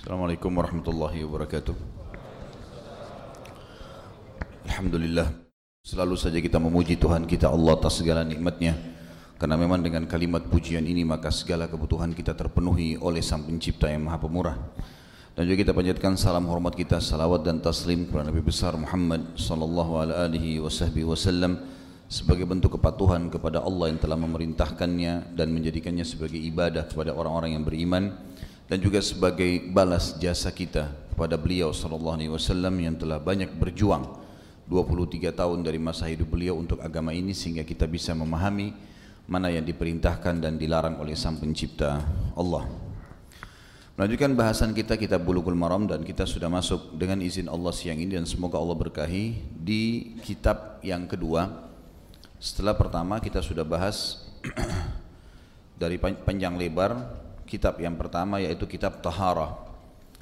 Assalamualaikum warahmatullahi wabarakatuh. Alhamdulillah. Selalu saja kita memuji Tuhan kita Allah atas segala nikmatnya. Karena memang dengan kalimat pujian ini maka segala kebutuhan kita terpenuhi oleh Sang Pencipta yang Maha Pemurah. Dan juga kita panjatkan salam hormat kita, salawat dan taslim kepada Nabi besar Muhammad sallallahu alaihi wasallam sebagai bentuk kepatuhan kepada Allah yang telah memerintahkannya dan menjadikannya sebagai ibadah kepada orang-orang yang beriman dan juga sebagai balas jasa kita kepada beliau sallallahu alaihi wasallam yang telah banyak berjuang 23 tahun dari masa hidup beliau untuk agama ini sehingga kita bisa memahami mana yang diperintahkan dan dilarang oleh Sang Pencipta Allah. Melanjutkan bahasan kita kitab Bulughul Maram dan kita sudah masuk dengan izin Allah siang ini dan semoga Allah berkahi di kitab yang kedua setelah pertama kita sudah bahas dari panjang lebar kitab yang pertama yaitu kitab Tahara.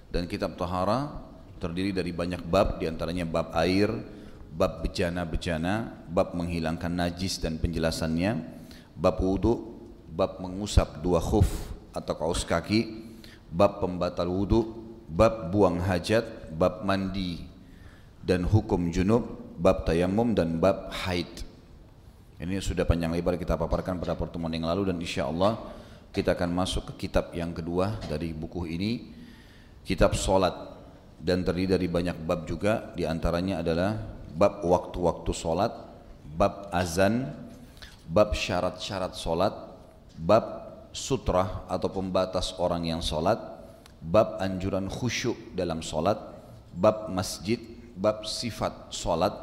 Dan kitab Tahara terdiri dari banyak bab di antaranya bab air, bab bejana-bejana, bab menghilangkan najis dan penjelasannya, bab wudhu, bab mengusap dua khuf atau kaos kaki, bab pembatal wudhu, bab buang hajat, bab mandi dan hukum junub, bab tayamum dan bab haid. Ini sudah panjang lebar kita paparkan pada pertemuan yang lalu dan insya Allah kita akan masuk ke kitab yang kedua dari buku ini, kitab solat dan terdiri dari banyak bab juga, di antaranya adalah bab waktu-waktu solat, bab azan, bab syarat-syarat solat, bab sutrah atau pembatas orang yang solat, bab anjuran khusyuk dalam solat, bab masjid, bab sifat solat,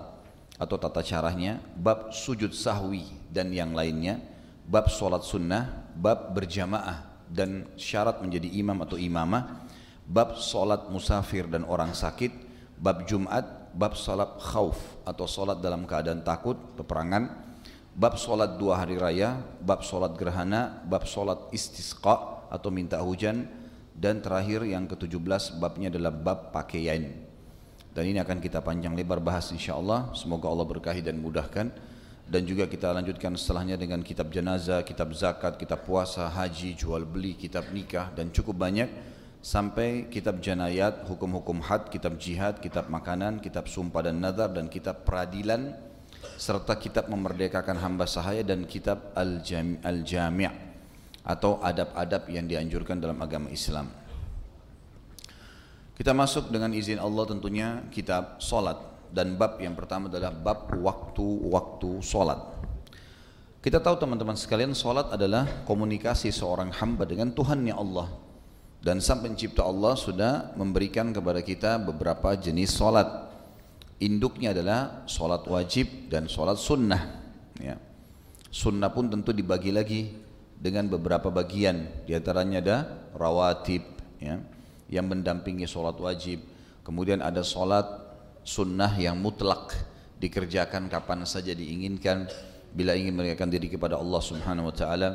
atau tata caranya, bab sujud sahwi dan yang lainnya, bab solat sunnah, bab berjamaah dan syarat menjadi imam atau imamah, bab solat musafir dan orang sakit, bab Jumat, bab solat khauf atau solat dalam keadaan takut, peperangan, bab solat dua hari raya, bab solat gerhana, bab solat istisqa atau minta hujan, dan terakhir yang ke-17 babnya adalah bab pakaian. Dan ini akan kita panjang lebar bahas insya Allah. Semoga Allah berkahi dan mudahkan. Dan juga kita lanjutkan setelahnya dengan kitab jenazah, kitab zakat, kitab puasa, haji, jual beli, kitab nikah dan cukup banyak sampai kitab janayat, hukum-hukum had, kitab jihad, kitab makanan, kitab sumpah dan nazar dan kitab peradilan serta kitab memerdekakan hamba sahaya dan kitab al-jami' atau adab-adab yang dianjurkan dalam agama Islam. Kita masuk dengan izin Allah tentunya kitab solat dan bab yang pertama adalah bab waktu-waktu solat. Kita tahu teman-teman sekalian solat adalah komunikasi seorang hamba dengan Tuhannya Allah dan sang pencipta Allah sudah memberikan kepada kita beberapa jenis solat. Induknya adalah solat wajib dan solat sunnah. Ya. Sunnah pun tentu dibagi lagi dengan beberapa bagian. Di antaranya ada rawatib, ya yang mendampingi sholat wajib. Kemudian ada sholat sunnah yang mutlak dikerjakan kapan saja diinginkan bila ingin menegakkan diri kepada Allah Subhanahu wa taala.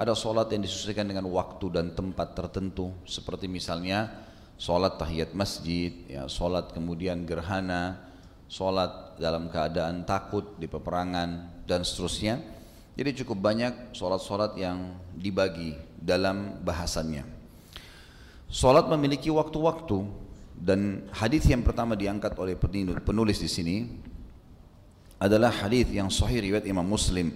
Ada sholat yang disesuaikan dengan waktu dan tempat tertentu seperti misalnya sholat tahiyat masjid, ya, sholat kemudian gerhana, sholat dalam keadaan takut di peperangan dan seterusnya. Jadi cukup banyak sholat-sholat yang dibagi dalam bahasannya. Salat memiliki waktu-waktu dan hadis yang pertama diangkat oleh penulis di sini adalah hadis yang sahih riwayat Imam Muslim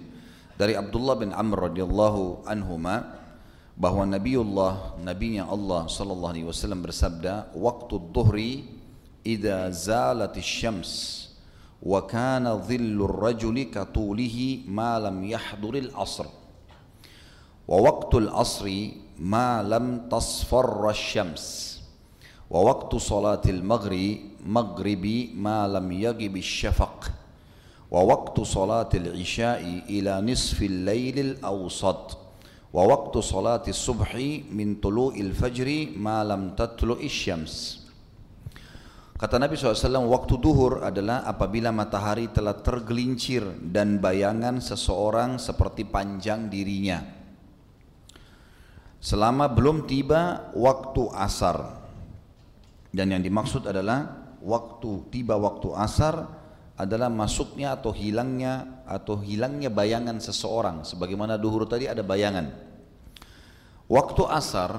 dari Abdullah bin Amr radhiyallahu anhuma bahwa Nabiullah nabinya Allah sallallahu alaihi wasallam bersabda waktu dhuhri idza zalat syams wa kana dhillu rajuli katulihi ma lam yahduril asr. Wa waqtul asri ما wa waktu salatil maghrib maghribi ma lam yaghib syafaq wa waktu salatil isya'i ila nisfil lailil awsat. Wa waktu salatis subhi min tulu'il fajri ma lam tatlu'is syams Kata Nabi SAW, waktu duhur adalah apabila matahari telah tergelincir dan bayangan seseorang seperti panjang dirinya. Selama belum tiba waktu asar, dan yang dimaksud adalah waktu tiba waktu asar adalah masuknya atau hilangnya atau hilangnya bayangan seseorang. Sebagaimana duhur tadi ada bayangan. Waktu asar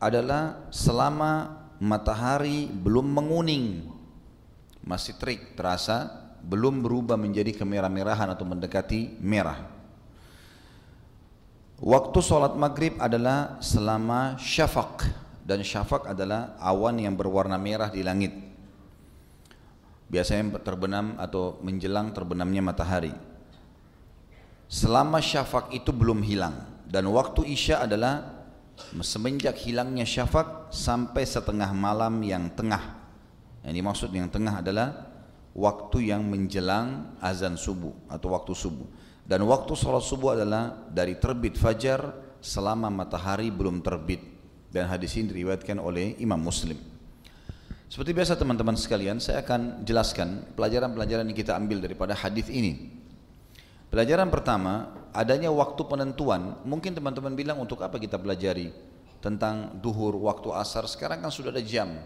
adalah selama matahari belum menguning, masih terik terasa, belum berubah menjadi kemerah-merahan atau mendekati merah. Waktu sholat maghrib adalah selama syafaq dan syafaq adalah awan yang berwarna merah di langit. Biasanya terbenam atau menjelang terbenamnya matahari. Selama syafaq itu belum hilang dan waktu isya adalah semenjak hilangnya syafaq sampai setengah malam yang tengah. Yang dimaksud yang tengah adalah waktu yang menjelang azan subuh atau waktu subuh. Dan waktu sholat subuh adalah dari terbit fajar selama matahari belum terbit. Dan hadis ini diriwayatkan oleh Imam Muslim. Seperti biasa teman-teman sekalian, saya akan jelaskan pelajaran-pelajaran yang kita ambil daripada hadis ini. Pelajaran pertama, adanya waktu penentuan. Mungkin teman-teman bilang untuk apa kita pelajari tentang duhur, waktu asar. Sekarang kan sudah ada jam.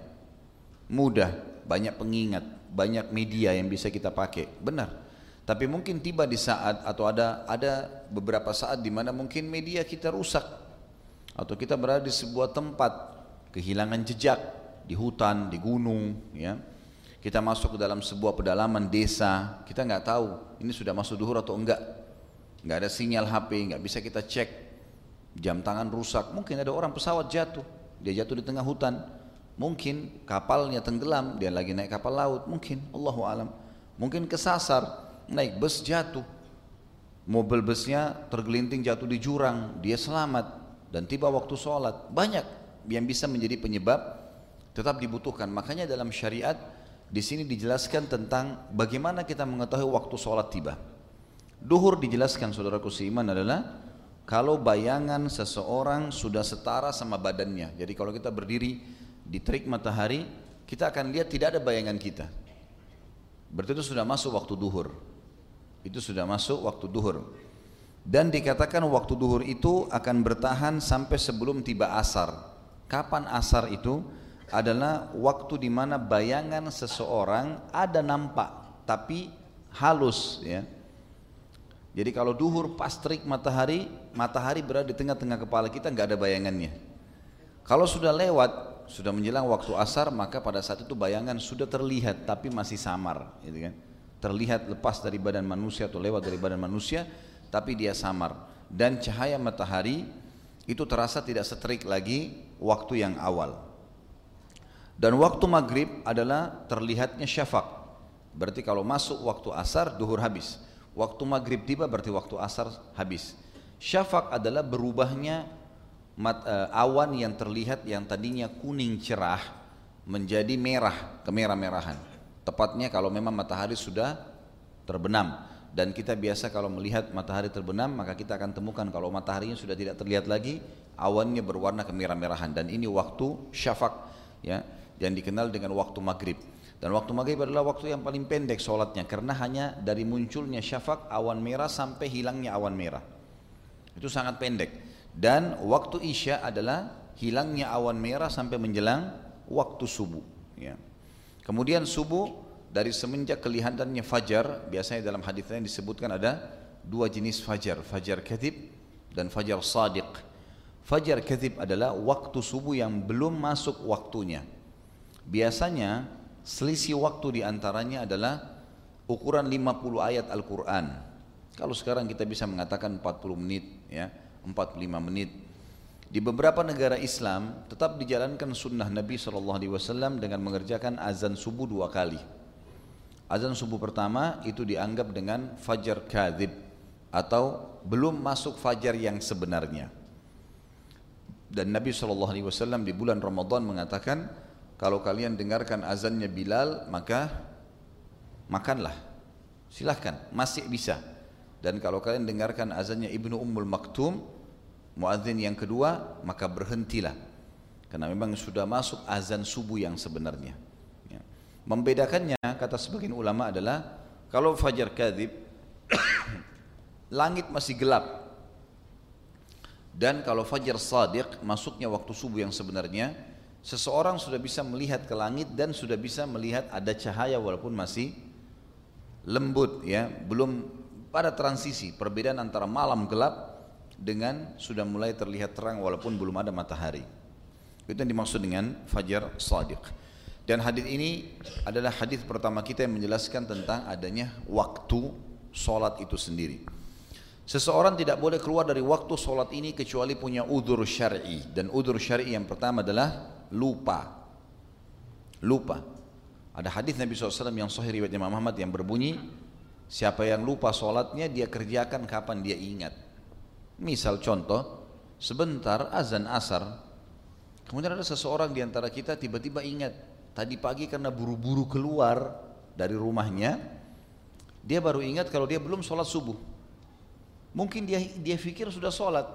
Mudah, banyak pengingat, banyak media yang bisa kita pakai. Benar. Tapi mungkin tiba di saat atau ada ada beberapa saat di mana mungkin media kita rusak atau kita berada di sebuah tempat kehilangan jejak di hutan, di gunung, ya kita masuk ke dalam sebuah pedalaman desa, kita nggak tahu ini sudah masuk duhur atau enggak. Nggak ada sinyal HP, nggak bisa kita cek. Jam tangan rusak, mungkin ada orang pesawat jatuh, dia jatuh di tengah hutan. Mungkin kapalnya tenggelam, dia lagi naik kapal laut, mungkin Allahu alam. Mungkin kesasar, naik bus jatuh. Mobil busnya tergelinting jatuh di jurang, dia selamat dan tiba waktu sholat. Banyak yang bisa menjadi penyebab tetap dibutuhkan. Makanya dalam syariat di sini dijelaskan tentang bagaimana kita mengetahui waktu sholat tiba. Duhur dijelaskan saudaraku seiman adalah kalau bayangan seseorang sudah setara sama badannya. Jadi kalau kita berdiri di terik matahari, kita akan lihat tidak ada bayangan kita. Berarti itu sudah masuk waktu duhur. Itu sudah masuk waktu duhur. Dan dikatakan waktu duhur itu akan bertahan sampai sebelum tiba asar. Kapan asar itu? adalah waktu di mana bayangan seseorang ada nampak tapi halus ya. Jadi kalau duhur pas terik matahari, matahari berada di tengah-tengah kepala kita nggak ada bayangannya. Kalau sudah lewat, sudah menjelang waktu asar, maka pada saat itu bayangan sudah terlihat tapi masih samar, gitu kan? Terlihat lepas dari badan manusia atau lewat dari badan manusia, tapi dia samar. Dan cahaya matahari itu terasa tidak seterik lagi waktu yang awal. Dan waktu maghrib adalah terlihatnya syafaq. Berarti kalau masuk waktu asar, duhur habis. Waktu maghrib tiba berarti waktu asar habis. Syafaq adalah berubahnya mat, uh, awan yang terlihat yang tadinya kuning cerah menjadi merah, kemerah-merahan. Tepatnya kalau memang matahari sudah terbenam dan kita biasa kalau melihat matahari terbenam maka kita akan temukan kalau mataharinya sudah tidak terlihat lagi awannya berwarna kemerah-merahan dan ini waktu syafaq ya yang dikenal dengan waktu maghrib. Dan waktu maghrib adalah waktu yang paling pendek sholatnya karena hanya dari munculnya syafaq awan merah sampai hilangnya awan merah. Itu sangat pendek. Dan waktu isya adalah hilangnya awan merah sampai menjelang waktu subuh. Ya. Kemudian subuh dari semenjak kelihatannya fajar, biasanya dalam hadis yang disebutkan ada dua jenis fajar, fajar kadhib dan fajar sadiq. Fajar kadhib adalah waktu subuh yang belum masuk waktunya. Biasanya selisih waktu di antaranya adalah ukuran 50 ayat Al-Quran. Kalau sekarang kita bisa mengatakan 40 menit, ya, 45 menit. Di beberapa negara Islam tetap dijalankan sunnah Nabi SAW dengan mengerjakan azan subuh dua kali. Azan subuh pertama itu dianggap dengan fajar kadhib atau belum masuk fajar yang sebenarnya. Dan Nabi SAW di bulan Ramadan mengatakan kalau kalian dengarkan azannya Bilal maka makanlah silahkan masih bisa dan kalau kalian dengarkan azannya Ibnu Ummul Maktum muadzin yang kedua maka berhentilah karena memang sudah masuk azan subuh yang sebenarnya ya. Membedakannya kata sebagian ulama adalah kalau fajar kadhib langit masih gelap. Dan kalau fajar sadiq masuknya waktu subuh yang sebenarnya seseorang sudah bisa melihat ke langit dan sudah bisa melihat ada cahaya walaupun masih lembut ya. Belum pada transisi perbedaan antara malam gelap dengan sudah mulai terlihat terang walaupun belum ada matahari. Itu yang dimaksud dengan fajar sadiq. Dan hadis ini adalah hadis pertama kita yang menjelaskan tentang adanya waktu solat itu sendiri. Seseorang tidak boleh keluar dari waktu solat ini kecuali punya udur syar'i dan udur syar'i yang pertama adalah lupa. Lupa. Ada hadis Nabi SAW yang sahih riwayat Imam Muhammad yang berbunyi, siapa yang lupa solatnya dia kerjakan kapan dia ingat. Misal contoh, sebentar azan asar, kemudian ada seseorang di antara kita tiba-tiba ingat, tadi pagi karena buru-buru keluar dari rumahnya, dia baru ingat kalau dia belum sholat subuh. Mungkin dia dia pikir sudah sholat.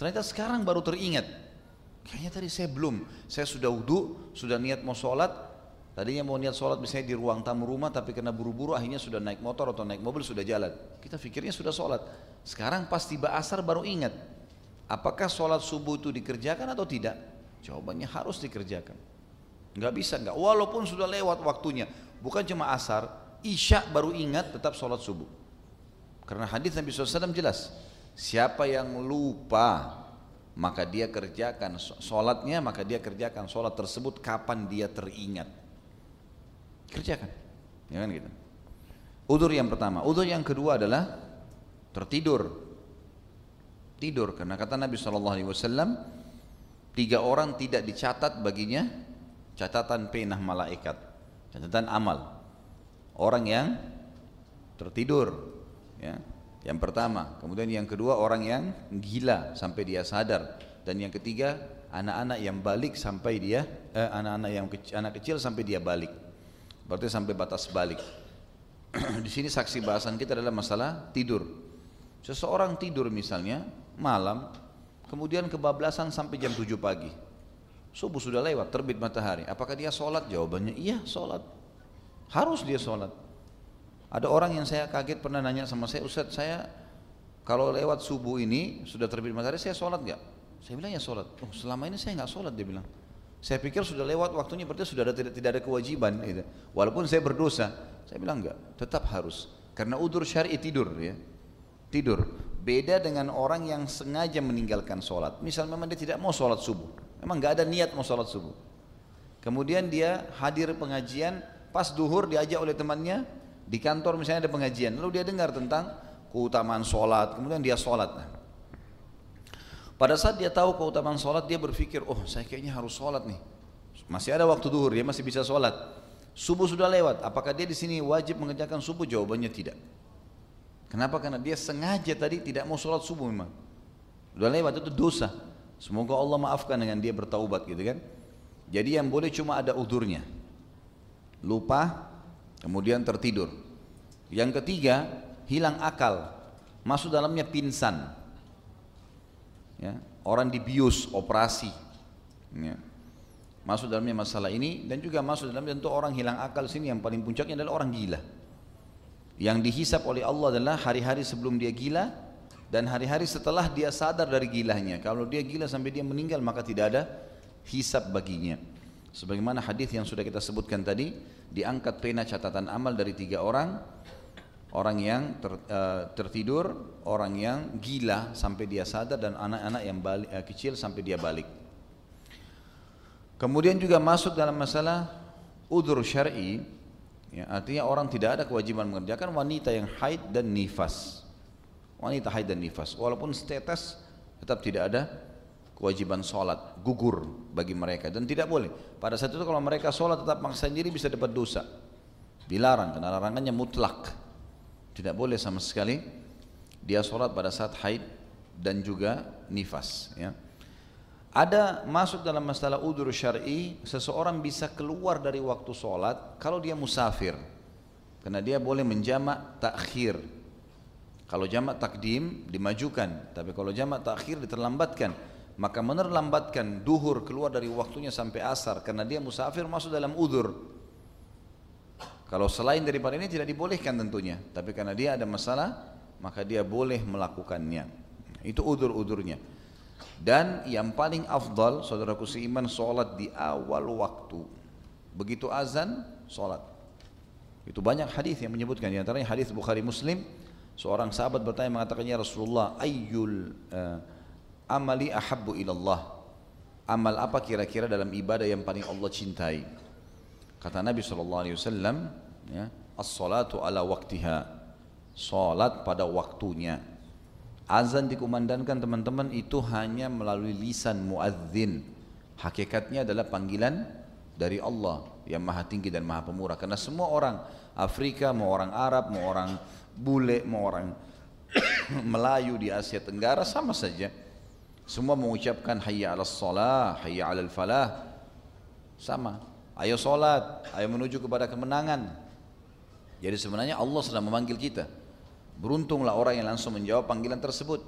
Ternyata sekarang baru teringat. Kayaknya tadi saya belum. Saya sudah wudhu, sudah niat mau sholat. Tadinya mau niat sholat misalnya di ruang tamu rumah, tapi karena buru-buru akhirnya sudah naik motor atau naik mobil sudah jalan. Kita pikirnya sudah sholat. Sekarang pas tiba asar baru ingat. Apakah sholat subuh itu dikerjakan atau tidak? Jawabannya harus dikerjakan. Enggak bisa enggak. Walaupun sudah lewat waktunya. Bukan cuma asar, isya baru ingat tetap sholat subuh. Karena hadis Nabi SAW jelas, siapa yang lupa maka dia kerjakan sholatnya maka dia kerjakan sholat tersebut kapan dia teringat kerjakan ya kan gitu udur yang pertama udur yang kedua adalah tertidur tidur karena kata Nabi SAW tiga orang tidak dicatat baginya catatan penah malaikat catatan amal. Orang yang tertidur ya. Yang pertama. Kemudian yang kedua orang yang gila sampai dia sadar. Dan yang ketiga anak-anak yang balik sampai dia eh, anak-anak yang kecil, anak kecil sampai dia balik. Berarti sampai batas balik. Di sini saksi bahasan kita adalah masalah tidur. Seseorang tidur misalnya malam kemudian kebablasan sampai jam 7 pagi subuh sudah lewat terbit matahari apakah dia sholat jawabannya iya sholat harus dia sholat ada orang yang saya kaget pernah nanya sama saya, Ustaz saya kalau lewat subuh ini sudah terbit matahari saya sholat nggak? Saya bilang ya sholat. Oh selama ini saya nggak sholat dia bilang. Saya pikir sudah lewat waktunya berarti sudah ada, tidak, tidak ada kewajiban. Gitu. Walaupun saya berdosa, saya bilang enggak, tetap harus. Karena udur syari tidur ya, tidur. Beda dengan orang yang sengaja meninggalkan sholat. Misal memang dia tidak mau sholat subuh, memang nggak ada niat mau sholat subuh. Kemudian dia hadir pengajian, pas duhur diajak oleh temannya, di kantor misalnya ada pengajian, lalu dia dengar tentang keutamaan sholat, kemudian dia sholat. Pada saat dia tahu keutamaan sholat, dia berpikir, oh saya kayaknya harus sholat nih. Masih ada waktu duhur, dia masih bisa sholat. Subuh sudah lewat, apakah dia di sini wajib mengerjakan subuh? Jawabannya tidak. Kenapa? Karena dia sengaja tadi tidak mau sholat subuh memang. Sudah lewat itu dosa. Semoga Allah maafkan dengan dia bertaubat gitu kan. Jadi yang boleh cuma ada udurnya. Lupa, kemudian tertidur. Yang ketiga, hilang akal, masuk dalamnya pingsan. Ya, orang dibius, operasi. Ya. Masuk dalamnya masalah ini dan juga masuk dalam tentu orang hilang akal sini yang paling puncaknya adalah orang gila. Yang dihisap oleh Allah adalah hari-hari sebelum dia gila dan hari-hari setelah dia sadar dari gilanya. Kalau dia gila sampai dia meninggal maka tidak ada hisap baginya. Sebagaimana hadis yang sudah kita sebutkan tadi, diangkat pena catatan amal dari tiga orang, orang yang ter, uh, tertidur, orang yang gila sampai dia sadar dan anak-anak yang balik, uh, kecil sampai dia balik. Kemudian juga masuk dalam masalah udur syar'i, ya, artinya orang tidak ada kewajiban mengerjakan wanita yang haid dan nifas. Wanita haid dan nifas, walaupun status tetap tidak ada kewajiban sholat gugur bagi mereka. Dan tidak boleh. Pada saat itu kalau mereka sholat tetap maksa sendiri bisa dapat dosa. Dilarang karena larangannya mutlak. Tidak boleh sama sekali dia sholat pada saat haid dan juga nifas ya. ada masuk dalam masalah udur syar'i seseorang bisa keluar dari waktu sholat kalau dia musafir. Karena dia boleh menjamak takhir kalau jamak takdim dimajukan. Tapi kalau jamak takhir diterlambatkan. Maka menerlambatkan duhur keluar dari waktunya sampai asar karena dia musafir masuk dalam udur. Kalau selain daripada ini tidak dibolehkan tentunya. Tapi karena dia ada masalah maka dia boleh melakukannya. Itu udur-udurnya. Dan yang paling afdal saudaraku seiman sholat di awal waktu. Begitu azan sholat. Itu banyak hadis yang menyebutkan di antaranya hadis Bukhari Muslim seorang sahabat bertanya mengatakannya Rasulullah ayyul uh, amali ahabbu ilallah amal apa kira-kira dalam ibadah yang paling Allah cintai? Kata Nabi SAW, ya, as-salatu ala waktiha, salat pada waktunya. Azan dikumandangkan teman-teman itu hanya melalui lisan muadzin. Hakikatnya adalah panggilan dari Allah yang maha tinggi dan maha pemurah. Karena semua orang Afrika, mau orang Arab, mau orang bule, mau orang Melayu di Asia Tenggara sama saja semua mengucapkan hayya ala salah, hayya ala falah. Sama. Ayo solat, ayo menuju kepada kemenangan. Jadi sebenarnya Allah sedang memanggil kita. Beruntunglah orang yang langsung menjawab panggilan tersebut.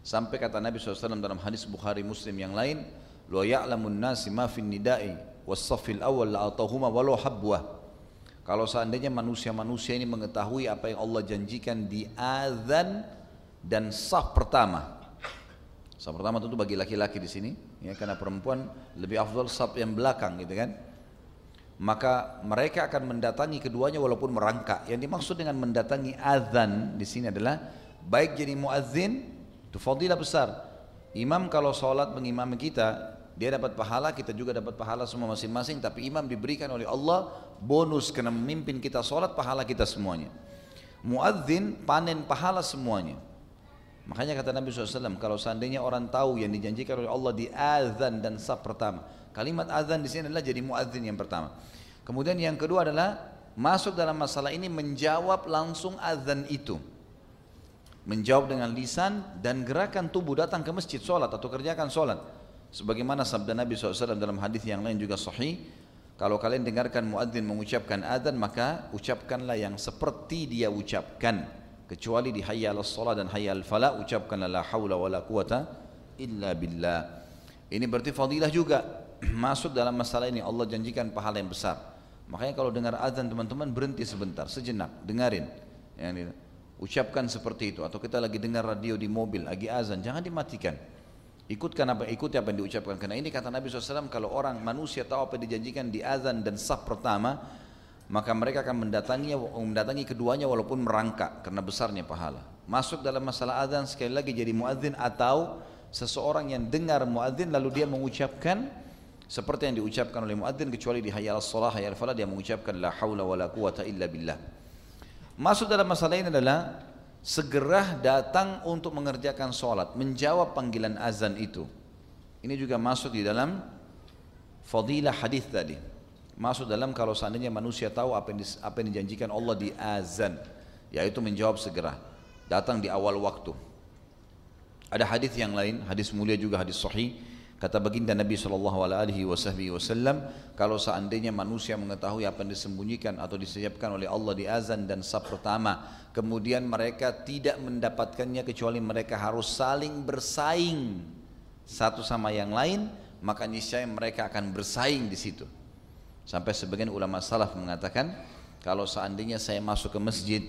Sampai kata Nabi SAW dalam hadis Bukhari Muslim yang lain, Lo ya'lamun nasi ma fin nidai was-saffil awal la'atahuma walau habwah. Kalau seandainya manusia-manusia ini mengetahui apa yang Allah janjikan di azan dan saf pertama, Saf pertama tentu bagi laki-laki di sini, ya karena perempuan lebih afdal saf yang belakang gitu kan. Maka mereka akan mendatangi keduanya walaupun merangkak. Yang dimaksud dengan mendatangi azan di sini adalah baik jadi muadzin itu fadilah besar. Imam kalau sholat mengimami kita, dia dapat pahala, kita juga dapat pahala semua masing-masing. Tapi imam diberikan oleh Allah bonus karena memimpin kita sholat pahala kita semuanya. Muadzin panen pahala semuanya. Makanya kata Nabi SAW, kalau seandainya orang tahu yang dijanjikan oleh Allah di azan dan saf pertama. Kalimat azan di sini adalah jadi muadzin yang pertama. Kemudian yang kedua adalah masuk dalam masalah ini menjawab langsung azan itu. Menjawab dengan lisan dan gerakan tubuh datang ke masjid sholat atau kerjakan sholat. Sebagaimana sabda Nabi SAW dalam hadis yang lain juga sahih. Kalau kalian dengarkan muadzin mengucapkan azan maka ucapkanlah yang seperti dia ucapkan. Kecuali di hayya al salat dan hayya al falah ucapkan la haula wala quwata illa billah. Ini berarti fadilah juga. Masuk dalam masalah ini Allah janjikan pahala yang besar. Makanya kalau dengar azan teman-teman berhenti sebentar sejenak dengarin. Ya, ucapkan seperti itu. Atau kita lagi dengar radio di mobil lagi azan jangan dimatikan ikutkan apa ikuti apa yang diucapkan karena ini kata Nabi SAW kalau orang manusia tahu apa yang dijanjikan di azan dan sah pertama maka mereka akan mendatangi mendatangi keduanya walaupun merangkak karena besarnya pahala. Masuk dalam masalah azan sekali lagi jadi muadzin atau seseorang yang dengar muadzin lalu dia mengucapkan seperti yang diucapkan oleh muadzin kecuali di hayal salah hayal falah dia mengucapkan la haula wala quwata illa billah. Masuk dalam masalah ini adalah segera datang untuk mengerjakan sholat, menjawab panggilan azan itu. Ini juga masuk di dalam fadilah hadis tadi. Masuk dalam kalau seandainya manusia tahu apa yang, apa yang dijanjikan Allah di azan. Yaitu menjawab segera. Datang di awal waktu. Ada hadis yang lain hadis mulia juga hadis sahih kata baginda Nabi sallallahu alaihi wasallam kalau seandainya manusia mengetahui apa yang disembunyikan atau disiapkan oleh Allah di azan dan sab pertama kemudian mereka tidak mendapatkannya kecuali mereka harus saling bersaing satu sama yang lain maka niscaya mereka akan bersaing di situ. Sampai sebagian ulama salaf mengatakan kalau seandainya saya masuk ke masjid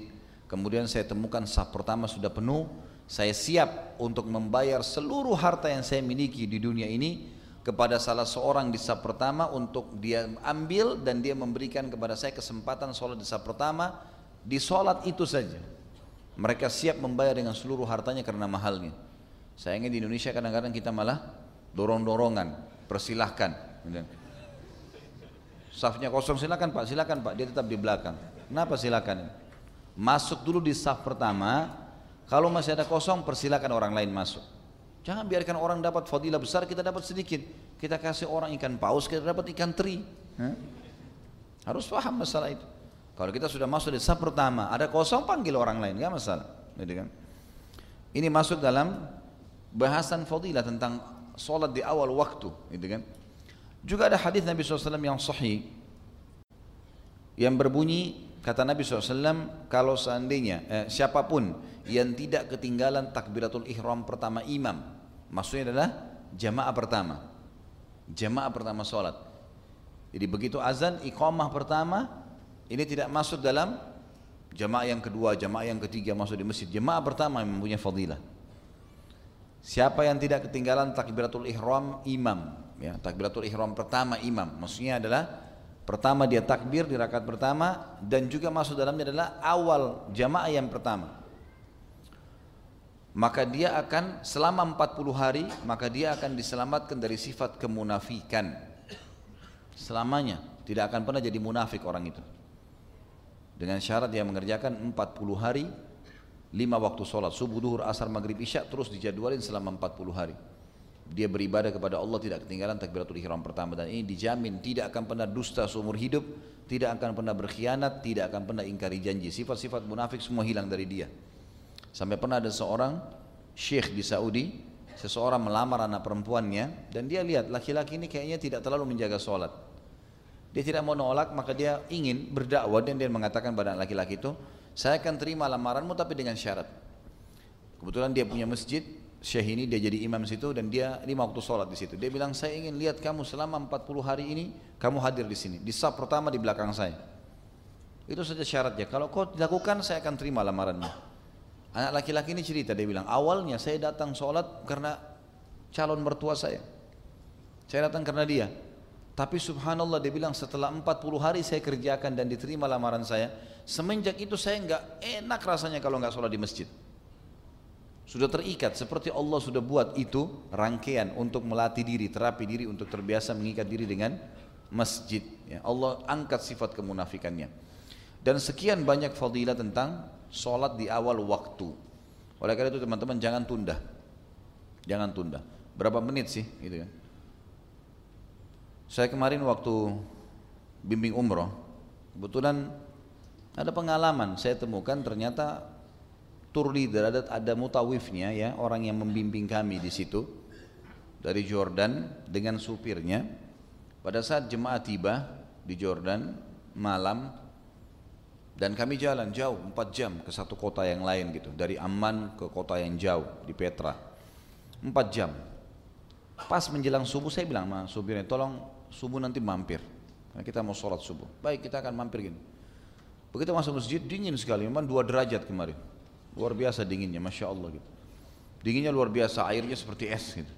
kemudian saya temukan sah pertama sudah penuh, saya siap untuk membayar seluruh harta yang saya miliki di dunia ini kepada salah seorang di sah pertama untuk dia ambil dan dia memberikan kepada saya kesempatan sholat di sah pertama di sholat itu saja. Mereka siap membayar dengan seluruh hartanya karena mahalnya. Sayangnya di Indonesia kadang-kadang kita malah dorong-dorongan, persilahkan. Safnya kosong silakan Pak, silakan Pak, dia tetap di belakang. Kenapa silakan? Masuk dulu di saf pertama, kalau masih ada kosong persilakan orang lain masuk. Jangan biarkan orang dapat fadilah besar, kita dapat sedikit. Kita kasih orang ikan paus, kita dapat ikan teri. Harus paham masalah itu. Kalau kita sudah masuk di saf pertama, ada kosong panggil orang lain, nggak masalah. Gitu kan? Ini masuk dalam bahasan fadilah tentang sholat di awal waktu, gitu kan? Juga ada hadis Nabi SAW yang sahih yang berbunyi kata Nabi SAW kalau seandainya eh, siapa pun yang tidak ketinggalan takbiratul ihram pertama imam maksudnya adalah jamaah pertama jamaah pertama sholat. Jadi begitu azan iqamah pertama ini tidak masuk dalam jamaah yang kedua jamaah yang ketiga masuk di masjid. Jamaah pertama yang mempunyai fadilah. Siapa yang tidak ketinggalan takbiratul ihram imam. Ya takbiratul ihram pertama imam. Maksudnya adalah pertama dia takbir di rakaat pertama dan juga masuk dalamnya adalah awal jamaah yang pertama. Maka dia akan selama 40 hari maka dia akan diselamatkan dari sifat kemunafikan. Selamanya. Tidak akan pernah jadi munafik orang itu. Dengan syarat dia mengerjakan 40 hari lima waktu sholat subuh, duhur, asar, maghrib, isya terus dijadwalin selama 40 hari dia beribadah kepada Allah tidak ketinggalan takbiratul ihram pertama dan ini dijamin tidak akan pernah dusta seumur hidup tidak akan pernah berkhianat tidak akan pernah ingkari janji sifat-sifat munafik semua hilang dari dia Sampai pernah ada seorang syekh di Saudi, seseorang melamar anak perempuannya dan dia lihat laki-laki ini kayaknya tidak terlalu menjaga sholat. Dia tidak mau nolak maka dia ingin berdakwah dan dia mengatakan pada laki-laki itu, saya akan terima lamaranmu tapi dengan syarat. Kebetulan dia punya masjid, syekh ini dia jadi imam situ dan dia lima waktu sholat di situ. Dia bilang saya ingin lihat kamu selama 40 hari ini kamu hadir di sini. Di sab pertama di belakang saya. Itu saja syaratnya. Kalau kau dilakukan saya akan terima lamaranmu. Anak laki-laki ini cerita, dia bilang, awalnya saya datang sholat karena calon mertua saya. Saya datang karena dia. Tapi subhanallah dia bilang setelah 40 hari saya kerjakan dan diterima lamaran saya, semenjak itu saya enggak enak rasanya kalau enggak sholat di masjid. Sudah terikat seperti Allah sudah buat itu rangkaian untuk melatih diri, terapi diri untuk terbiasa mengikat diri dengan masjid. Ya, Allah angkat sifat kemunafikannya. Dan sekian banyak fadilah tentang sholat di awal waktu. Oleh karena itu teman-teman jangan tunda. Jangan tunda. Berapa menit sih gitu kan. Saya kemarin waktu bimbing umroh, kebetulan ada pengalaman saya temukan ternyata tour leader ada ada mutawifnya ya orang yang membimbing kami di situ dari Jordan dengan supirnya. Pada saat jemaah tiba di Jordan malam dan kami jalan jauh 4 jam ke satu kota yang lain gitu dari Amman ke kota yang jauh di Petra. 4 jam. Pas menjelang subuh saya bilang sama supirnya tolong subuh nanti mampir nah, kita mau sholat subuh. Baik kita akan mampir gini. Begitu masuk masjid dingin sekali memang dua derajat kemarin luar biasa dinginnya Masya Allah gitu dinginnya luar biasa airnya seperti es gitu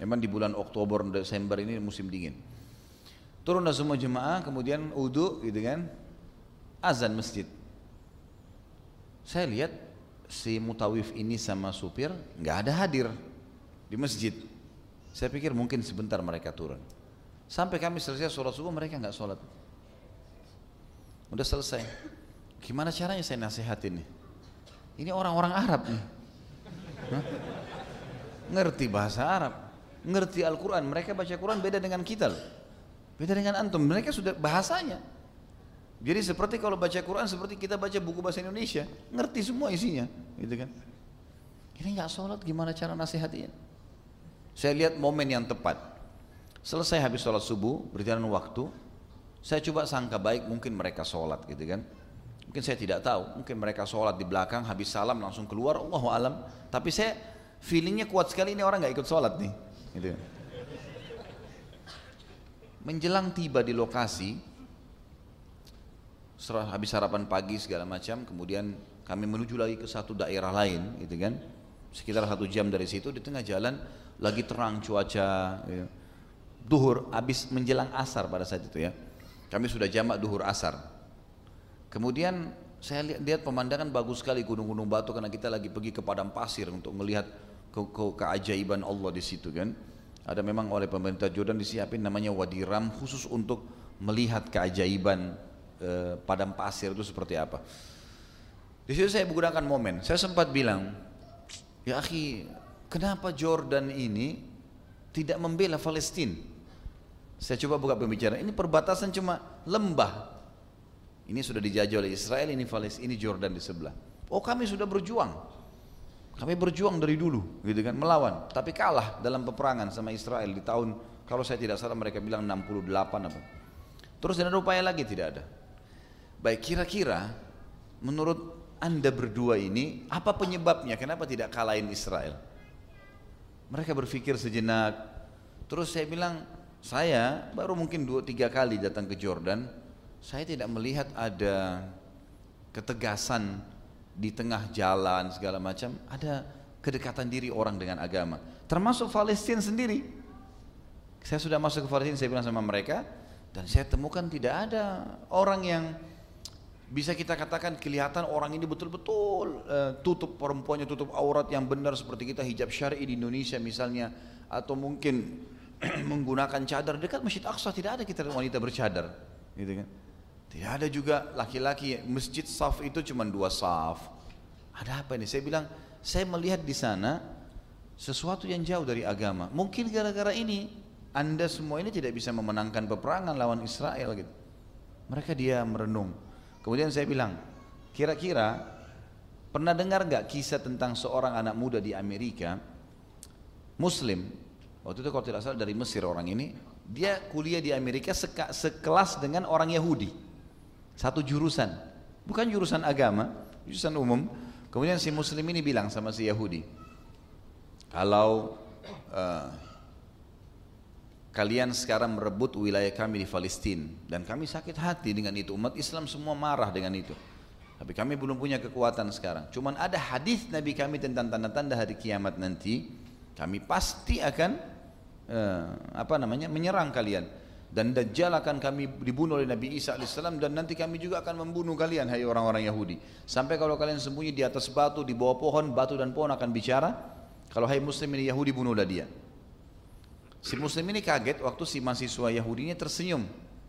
memang di bulan Oktober Desember ini musim dingin turunlah semua jemaah kemudian uduk gitu kan azan masjid. Saya lihat si mutawif ini sama supir nggak ada hadir di masjid. Saya pikir mungkin sebentar mereka turun. Sampai kami selesai sholat subuh mereka nggak sholat. Udah selesai. Gimana caranya saya nasihatin nih? Ini orang-orang Arab nih. Hah? Ngerti bahasa Arab, ngerti Al-Quran. Mereka baca Quran beda dengan kita loh. Beda dengan antum. Mereka sudah bahasanya. Jadi seperti kalau baca Quran seperti kita baca buku bahasa Indonesia, ngerti semua isinya, gitu kan? Ini nggak sholat, gimana cara nasihatin? Saya lihat momen yang tepat. Selesai habis sholat subuh, berjalan waktu, saya coba sangka baik mungkin mereka sholat, gitu kan? Mungkin saya tidak tahu, mungkin mereka sholat di belakang, habis salam langsung keluar, Allah alam. Tapi saya feelingnya kuat sekali ini orang nggak ikut sholat nih, gitu. Menjelang tiba di lokasi, setelah habis sarapan pagi segala macam kemudian kami menuju lagi ke satu daerah lain gitu kan sekitar satu jam dari situ di tengah jalan lagi terang cuaca gitu. duhur habis menjelang asar pada saat itu ya kami sudah jamak duhur asar kemudian saya lihat, lihat pemandangan bagus sekali gunung-gunung batu karena kita lagi pergi ke padang pasir untuk melihat ke, ke, keajaiban Allah di situ kan ada memang oleh pemerintah Jordan disiapin namanya Wadi Ram khusus untuk melihat keajaiban eh, padang pasir itu seperti apa. Di situ saya menggunakan momen. Saya sempat bilang, ya akhi, kenapa Jordan ini tidak membela Palestina? Saya coba buka pembicaraan. Ini perbatasan cuma lembah. Ini sudah dijajah oleh Israel, ini Palestina, ini Jordan di sebelah. Oh kami sudah berjuang. Kami berjuang dari dulu, gitu kan, melawan. Tapi kalah dalam peperangan sama Israel di tahun, kalau saya tidak salah mereka bilang 68 apa. Terus ada upaya lagi tidak ada. Baik kira-kira menurut anda berdua ini apa penyebabnya? Kenapa tidak kalahin Israel? Mereka berpikir sejenak. Terus saya bilang, saya baru mungkin dua tiga kali datang ke Jordan. Saya tidak melihat ada ketegasan di tengah jalan segala macam. Ada kedekatan diri orang dengan agama. Termasuk Palestina sendiri. Saya sudah masuk ke Palestina, saya bilang sama mereka. Dan saya temukan tidak ada orang yang bisa kita katakan kelihatan orang ini betul-betul uh, tutup perempuannya tutup aurat yang benar seperti kita hijab syar'i di Indonesia misalnya atau mungkin menggunakan cadar dekat Masjid Aqsa tidak ada kita wanita bercadar gitu kan tidak ada juga laki-laki. Masjid saf itu cuma dua saf. Ada apa ini? Saya bilang saya melihat di sana sesuatu yang jauh dari agama. Mungkin gara-gara ini anda semua ini tidak bisa memenangkan peperangan lawan Israel gitu. Mereka dia merenung. Kemudian saya bilang kira-kira pernah dengar nggak kisah tentang seorang anak muda di Amerika? Muslim Waktu itu kalau tidak salah dari Mesir orang ini, dia kuliah di Amerika sekelas dengan orang Yahudi. Satu jurusan. Bukan jurusan agama, jurusan umum. Kemudian si muslim ini bilang sama si Yahudi, kalau uh, kalian sekarang merebut wilayah kami di Palestina dan kami sakit hati dengan itu umat Islam semua marah dengan itu tapi kami belum punya kekuatan sekarang cuman ada hadis Nabi kami tentang tanda-tanda hari kiamat nanti kami pasti akan eh, apa namanya menyerang kalian dan Dajjal akan kami dibunuh oleh Nabi Isa AS dan nanti kami juga akan membunuh kalian hai orang-orang Yahudi. Sampai kalau kalian sembunyi di atas batu di bawah pohon batu dan pohon akan bicara kalau hai muslim ini Yahudi bunuhlah dia. Si muslim ini kaget waktu si mahasiswa Yahudi ini tersenyum.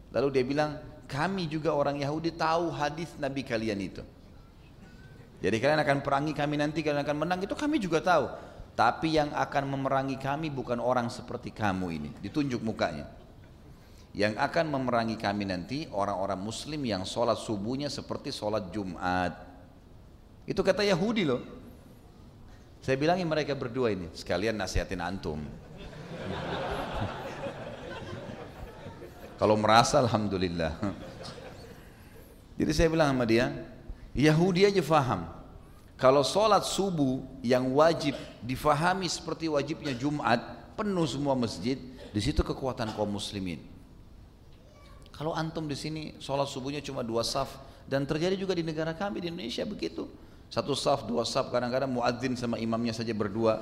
Lalu dia bilang kami juga orang Yahudi tahu hadis Nabi kalian itu. Jadi kalian akan perangi kami nanti kalian akan menang itu kami juga tahu. Tapi yang akan memerangi kami bukan orang seperti kamu ini. Ditunjuk mukanya. Yang akan memerangi kami nanti orang-orang muslim yang sholat subuhnya seperti sholat Jumat. Itu kata Yahudi loh. Saya bilangin mereka berdua ini, sekalian nasihatin antum. Kalau merasa Alhamdulillah. Jadi saya bilang sama dia, Yahudi aja faham kalau sholat subuh yang wajib difahami seperti wajibnya Jumat, penuh semua masjid, di situ kekuatan kaum muslimin. Kalau antum di sini sholat subuhnya cuma dua saf dan terjadi juga di negara kami di Indonesia begitu. Satu saf, dua saf, kadang-kadang muadzin sama imamnya saja berdua.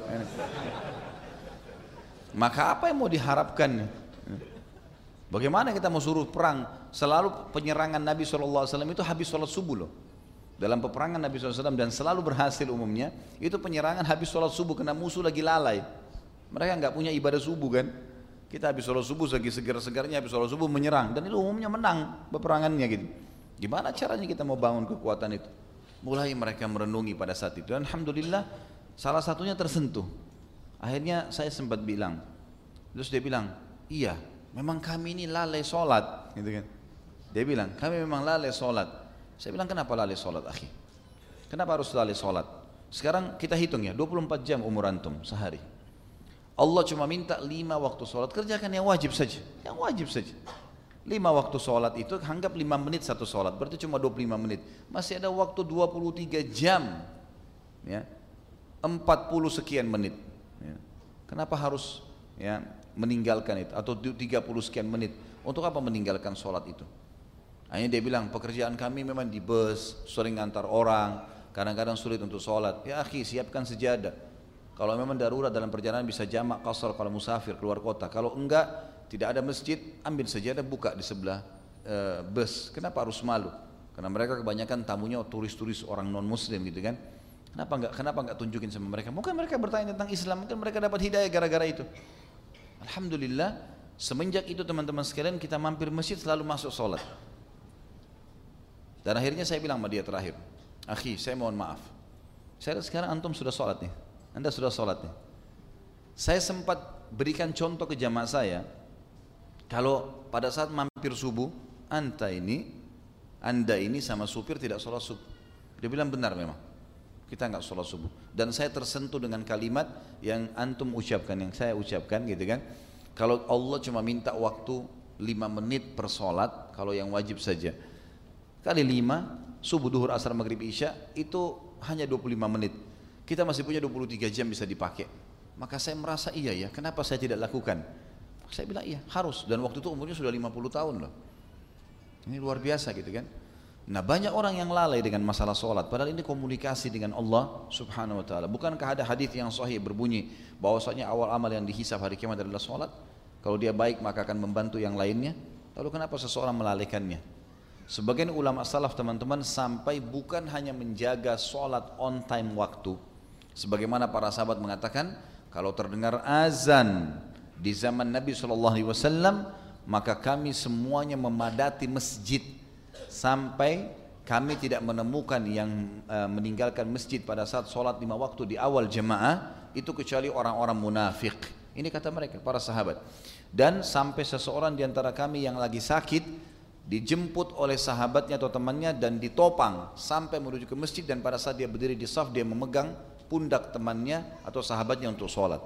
Maka apa yang mau diharapkan? Bagaimana kita mau suruh perang? Selalu penyerangan Nabi SAW itu habis sholat subuh loh. Dalam peperangan Nabi SAW dan selalu berhasil umumnya, itu penyerangan habis sholat subuh karena musuh lagi lalai. Mereka nggak punya ibadah subuh kan. Kita habis sholat subuh lagi segar-segarnya habis sholat subuh menyerang dan itu umumnya menang peperangannya gitu. Gimana caranya kita mau bangun kekuatan itu? Mulai mereka merenungi pada saat itu. Dan Alhamdulillah salah satunya tersentuh. Akhirnya saya sempat bilang, terus dia bilang, iya, memang kami ini lalai sholat, gitu kan. Dia bilang, kami memang lalai sholat. Saya bilang kenapa lalai sholat akhi? Kenapa harus lalai sholat? Sekarang kita hitung ya, 24 jam umur antum sehari. Allah cuma minta lima waktu sholat, kerjakan yang wajib saja. Yang wajib saja. Lima waktu sholat itu anggap lima menit satu sholat, berarti cuma 25 menit. Masih ada waktu 23 jam. Ya, 40 sekian menit. Ya. Kenapa harus ya meninggalkan itu atau 30 sekian menit? Untuk apa meninggalkan sholat itu? Akhirnya dia bilang pekerjaan kami memang di bus, sering antar orang, kadang-kadang sulit untuk sholat. Ya akhi siapkan sejadah. Kalau memang darurat dalam perjalanan bisa jamak kasar kalau musafir keluar kota. Kalau enggak tidak ada masjid, ambil sejadah buka di sebelah e, bus. Kenapa harus malu? Karena mereka kebanyakan tamunya turis-turis orang non muslim gitu kan. Kenapa enggak kenapa enggak tunjukin sama mereka? Mungkin mereka bertanya tentang Islam, mungkin mereka dapat hidayah gara-gara itu. Alhamdulillah semenjak itu teman-teman sekalian kita mampir masjid selalu masuk sholat. Dan akhirnya saya bilang sama dia terakhir, Akhi, saya mohon maaf. Saya sekarang antum sudah sholat nih. Anda sudah sholat nih. Saya sempat berikan contoh ke jamaah saya, kalau pada saat mampir subuh, anda ini, anda ini sama supir tidak sholat subuh. Dia bilang benar memang. Kita nggak sholat subuh. Dan saya tersentuh dengan kalimat yang antum ucapkan, yang saya ucapkan gitu kan. Kalau Allah cuma minta waktu lima menit per sholat, kalau yang wajib saja kali lima subuh, duhur, asar, maghrib, isya itu hanya 25 menit. Kita masih punya 23 jam bisa dipakai. Maka saya merasa iya ya, kenapa saya tidak lakukan? Saya bilang iya, harus. Dan waktu itu umurnya sudah 50 tahun loh. Ini luar biasa gitu kan. Nah banyak orang yang lalai dengan masalah sholat Padahal ini komunikasi dengan Allah subhanahu wa ta'ala Bukankah ada hadis yang sahih berbunyi bahwasanya awal amal yang dihisap hari kiamat adalah sholat Kalau dia baik maka akan membantu yang lainnya Lalu kenapa seseorang melalaikannya Sebagian ulama salaf teman-teman sampai bukan hanya menjaga sholat on time waktu. Sebagaimana para sahabat mengatakan, kalau terdengar azan di zaman Nabi SAW, maka kami semuanya memadati masjid sampai kami tidak menemukan yang uh, meninggalkan masjid pada saat sholat lima waktu di awal jemaah itu kecuali orang-orang munafik. Ini kata mereka para sahabat. Dan sampai seseorang di antara kami yang lagi sakit dijemput oleh sahabatnya atau temannya dan ditopang sampai menuju ke masjid dan pada saat dia berdiri di saf dia memegang pundak temannya atau sahabatnya untuk sholat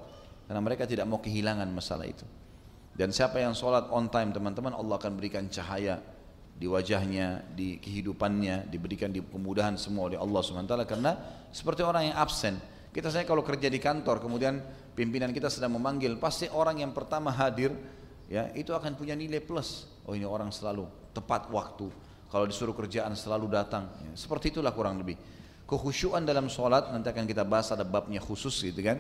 karena mereka tidak mau kehilangan masalah itu dan siapa yang sholat on time teman-teman Allah akan berikan cahaya di wajahnya, di kehidupannya, diberikan di kemudahan semua oleh Allah SWT karena seperti orang yang absen kita saya kalau kerja di kantor kemudian pimpinan kita sedang memanggil pasti orang yang pertama hadir ya itu akan punya nilai plus oh ini orang selalu tepat waktu. Kalau disuruh kerjaan selalu datang. Ya, seperti itulah kurang lebih. Kekhusyuan dalam sholat nanti akan kita bahas ada babnya khusus gitu kan.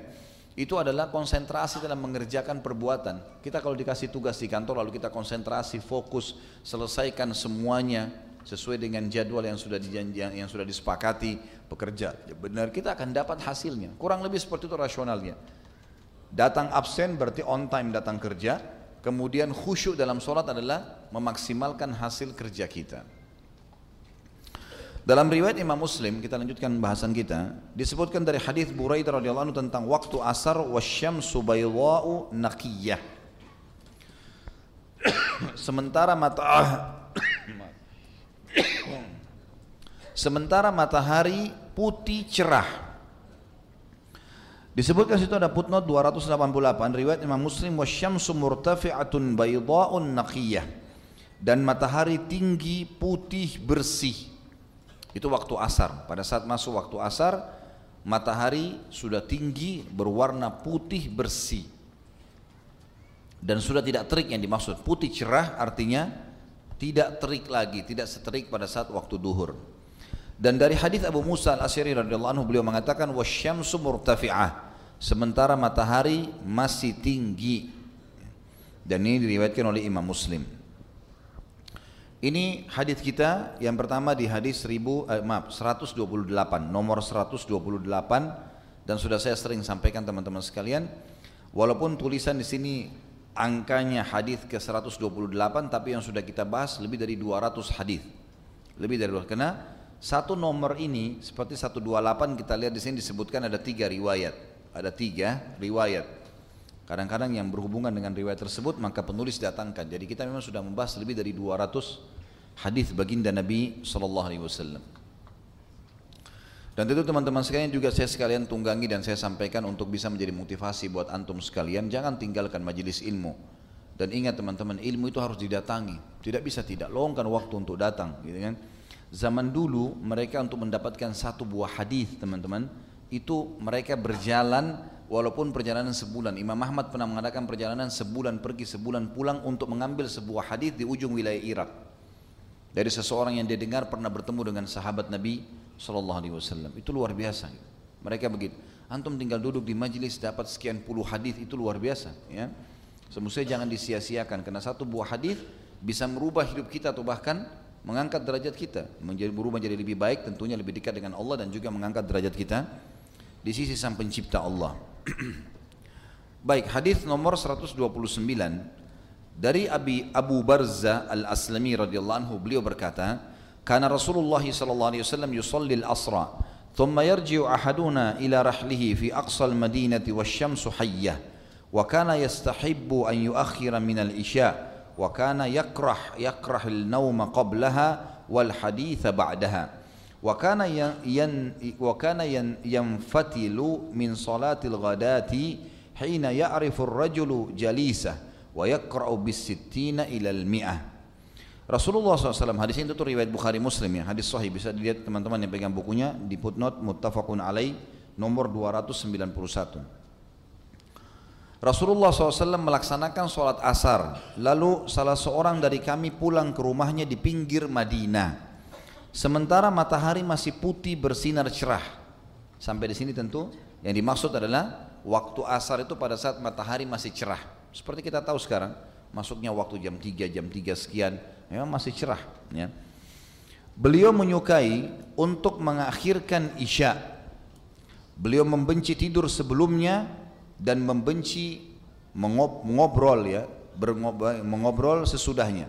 Itu adalah konsentrasi dalam mengerjakan perbuatan. Kita kalau dikasih tugas di kantor lalu kita konsentrasi, fokus, selesaikan semuanya sesuai dengan jadwal yang sudah yang sudah disepakati bekerja. Ya benar kita akan dapat hasilnya. Kurang lebih seperti itu rasionalnya. Datang absen berarti on time datang kerja, Kemudian khusyuk dalam sholat adalah memaksimalkan hasil kerja kita. Dalam riwayat Imam Muslim, kita lanjutkan bahasan kita, disebutkan dari hadis Buraidah radhiyallahu anhu tentang waktu asar wasyamsu baydha'u naqiyah. Sementara mata Sementara matahari putih cerah Disebutkan situ ada footnote 288 riwayat Imam Muslim wasyamsu murtafi'atun baydha'un naqiyah dan matahari tinggi putih bersih. Itu waktu asar. Pada saat masuk waktu asar matahari sudah tinggi berwarna putih bersih. Dan sudah tidak terik yang dimaksud. Putih cerah artinya tidak terik lagi, tidak seterik pada saat waktu duhur. Dan dari hadis Abu Musa al-Asy'ari radhiyallahu anhu beliau mengatakan wasyamsu murtafi'ah sementara matahari masih tinggi. Dan ini diriwayatkan oleh Imam Muslim. Ini hadis kita yang pertama di hadis 1000 eh, maaf 128 nomor 128 dan sudah saya sering sampaikan teman-teman sekalian walaupun tulisan di sini angkanya hadis ke 128 tapi yang sudah kita bahas lebih dari 200 hadis. Lebih dari 200 karena satu nomor ini seperti 128 kita lihat di sini disebutkan ada tiga riwayat. Ada tiga riwayat. Kadang-kadang yang berhubungan dengan riwayat tersebut maka penulis datangkan. Jadi kita memang sudah membahas lebih dari 200 hadis baginda Nabi Sallallahu Alaihi Wasallam. Dan tentu teman-teman sekalian juga saya sekalian tunggangi dan saya sampaikan untuk bisa menjadi motivasi buat antum sekalian. Jangan tinggalkan majelis ilmu. Dan ingat teman-teman ilmu itu harus didatangi. Tidak bisa tidak longkan waktu untuk datang, gitu kan? Zaman dulu mereka untuk mendapatkan satu buah hadis teman-teman itu mereka berjalan walaupun perjalanan sebulan. Imam Ahmad pernah mengadakan perjalanan sebulan pergi sebulan pulang untuk mengambil sebuah hadis di ujung wilayah Irak. Dari seseorang yang dia dengar pernah bertemu dengan sahabat Nabi Shallallahu Alaihi Wasallam. Itu luar biasa. Mereka begitu. Antum tinggal duduk di majelis dapat sekian puluh hadis itu luar biasa. Ya. Semestinya jangan disia-siakan karena satu buah hadis bisa merubah hidup kita atau bahkan mengangkat derajat kita menjadi berubah menjadi lebih baik tentunya lebih dekat dengan Allah dan juga mengangkat derajat kita di sisi sang pencipta Allah baik hadis nomor 129 dari Abi Abu Barza Al-Aslami radhiyallahu anhu beliau berkata karena Rasulullah sallallahu alaihi wasallam yusalli al-asra thumma yarji'u ahaduna ila rahlihi fi aqsa al-madinati wasyamsu hayyah wa kana yastahibbu an yuakhira min al-isya' وكان يكره يكره النوم قبلها والحديث بعدها وكان ين وكان ينفتل من صلاة الغداة حين يعرف الرجل جليسه wa yaqra'u bis sittina ilal mi'ah. Rasulullah SAW hadis itu tuh riwayat Bukhari Muslim ya hadis sahih. Bisa dilihat teman-teman yang pegang bukunya di footnote muttafaqun alai nomor 291 Rasulullah SAW melaksanakan sholat asar. Lalu salah seorang dari kami pulang ke rumahnya di pinggir Madinah. Sementara matahari masih putih bersinar cerah. Sampai di sini tentu yang dimaksud adalah waktu asar itu pada saat matahari masih cerah. Seperti kita tahu sekarang Masuknya waktu jam 3, jam 3 sekian Memang masih cerah ya. Beliau menyukai untuk mengakhirkan isya. Beliau membenci tidur sebelumnya dan membenci mengobrol ya, mengobrol sesudahnya.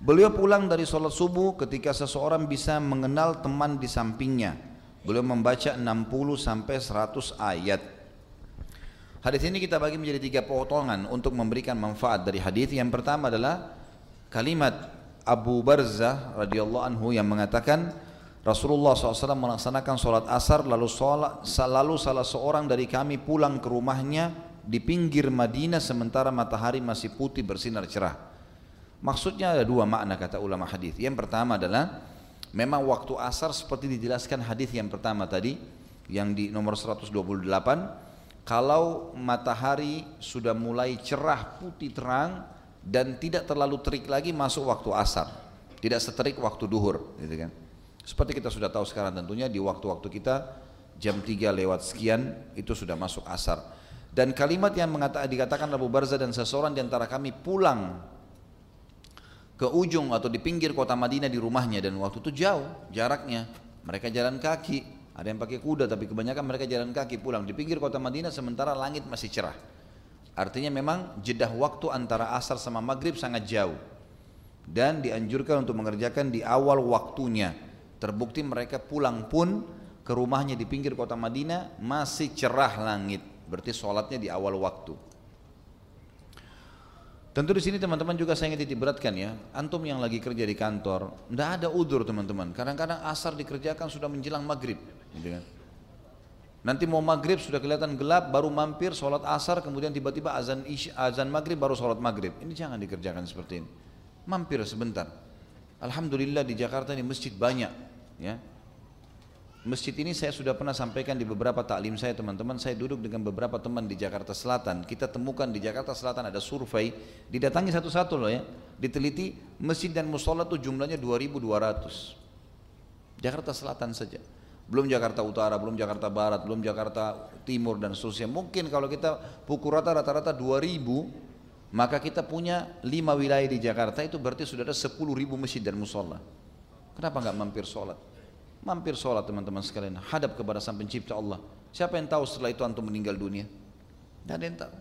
Beliau pulang dari sholat subuh ketika seseorang bisa mengenal teman di sampingnya. Beliau membaca 60 sampai 100 ayat. Hadis ini kita bagi menjadi tiga potongan untuk memberikan manfaat dari hadis. Yang pertama adalah kalimat Abu Barzah radhiyallahu anhu yang mengatakan Rasulullah SAW melaksanakan sholat asar lalu, sholat, lalu salah seorang dari kami pulang ke rumahnya di pinggir Madinah sementara matahari masih putih bersinar cerah. Maksudnya ada dua makna kata ulama hadis. Yang pertama adalah memang waktu asar seperti dijelaskan hadis yang pertama tadi yang di nomor 128 kalau matahari sudah mulai cerah putih terang dan tidak terlalu terik lagi masuk waktu asar. Tidak seterik waktu duhur gitu kan? Seperti kita sudah tahu sekarang tentunya di waktu-waktu kita jam 3 lewat sekian itu sudah masuk asar. Dan kalimat yang mengatakan, dikatakan Abu Barza dan seseorang di antara kami pulang ke ujung atau di pinggir kota Madinah di rumahnya dan waktu itu jauh jaraknya mereka jalan kaki ada yang pakai kuda tapi kebanyakan mereka jalan kaki pulang di pinggir kota Madinah sementara langit masih cerah. Artinya memang jedah waktu antara asar sama maghrib sangat jauh. Dan dianjurkan untuk mengerjakan di awal waktunya. Terbukti mereka pulang pun ke rumahnya di pinggir kota Madinah masih cerah langit. Berarti sholatnya di awal waktu. Tentu di sini teman-teman juga saya ingin beratkan ya, antum yang lagi kerja di kantor, tidak ada udur teman-teman. Kadang-kadang asar dikerjakan sudah menjelang maghrib, gitu kan. Nanti mau maghrib sudah kelihatan gelap, baru mampir sholat asar, kemudian tiba-tiba azan isya, azan maghrib baru sholat maghrib. Ini jangan dikerjakan seperti ini. Mampir sebentar. Alhamdulillah di Jakarta ini masjid banyak, ya. Masjid ini saya sudah pernah sampaikan di beberapa taklim saya teman-teman. Saya duduk dengan beberapa teman di Jakarta Selatan. Kita temukan di Jakarta Selatan ada survei Didatangi satu-satu loh ya. Diteliti masjid dan musola itu jumlahnya 2200 Jakarta Selatan saja. Belum Jakarta Utara, belum Jakarta Barat, belum Jakarta Timur dan seterusnya. Mungkin kalau kita pukul rata rata-rata 2000 Maka kita punya 5 wilayah di Jakarta itu berarti sudah ada 10 ribu masjid dan musola. Kenapa nggak mampir sholat? Mampir sholat teman-teman sekalian, hadap kepada sang pencipta Allah. Siapa yang tahu setelah itu antum meninggal dunia? Tidak ada yang tahu.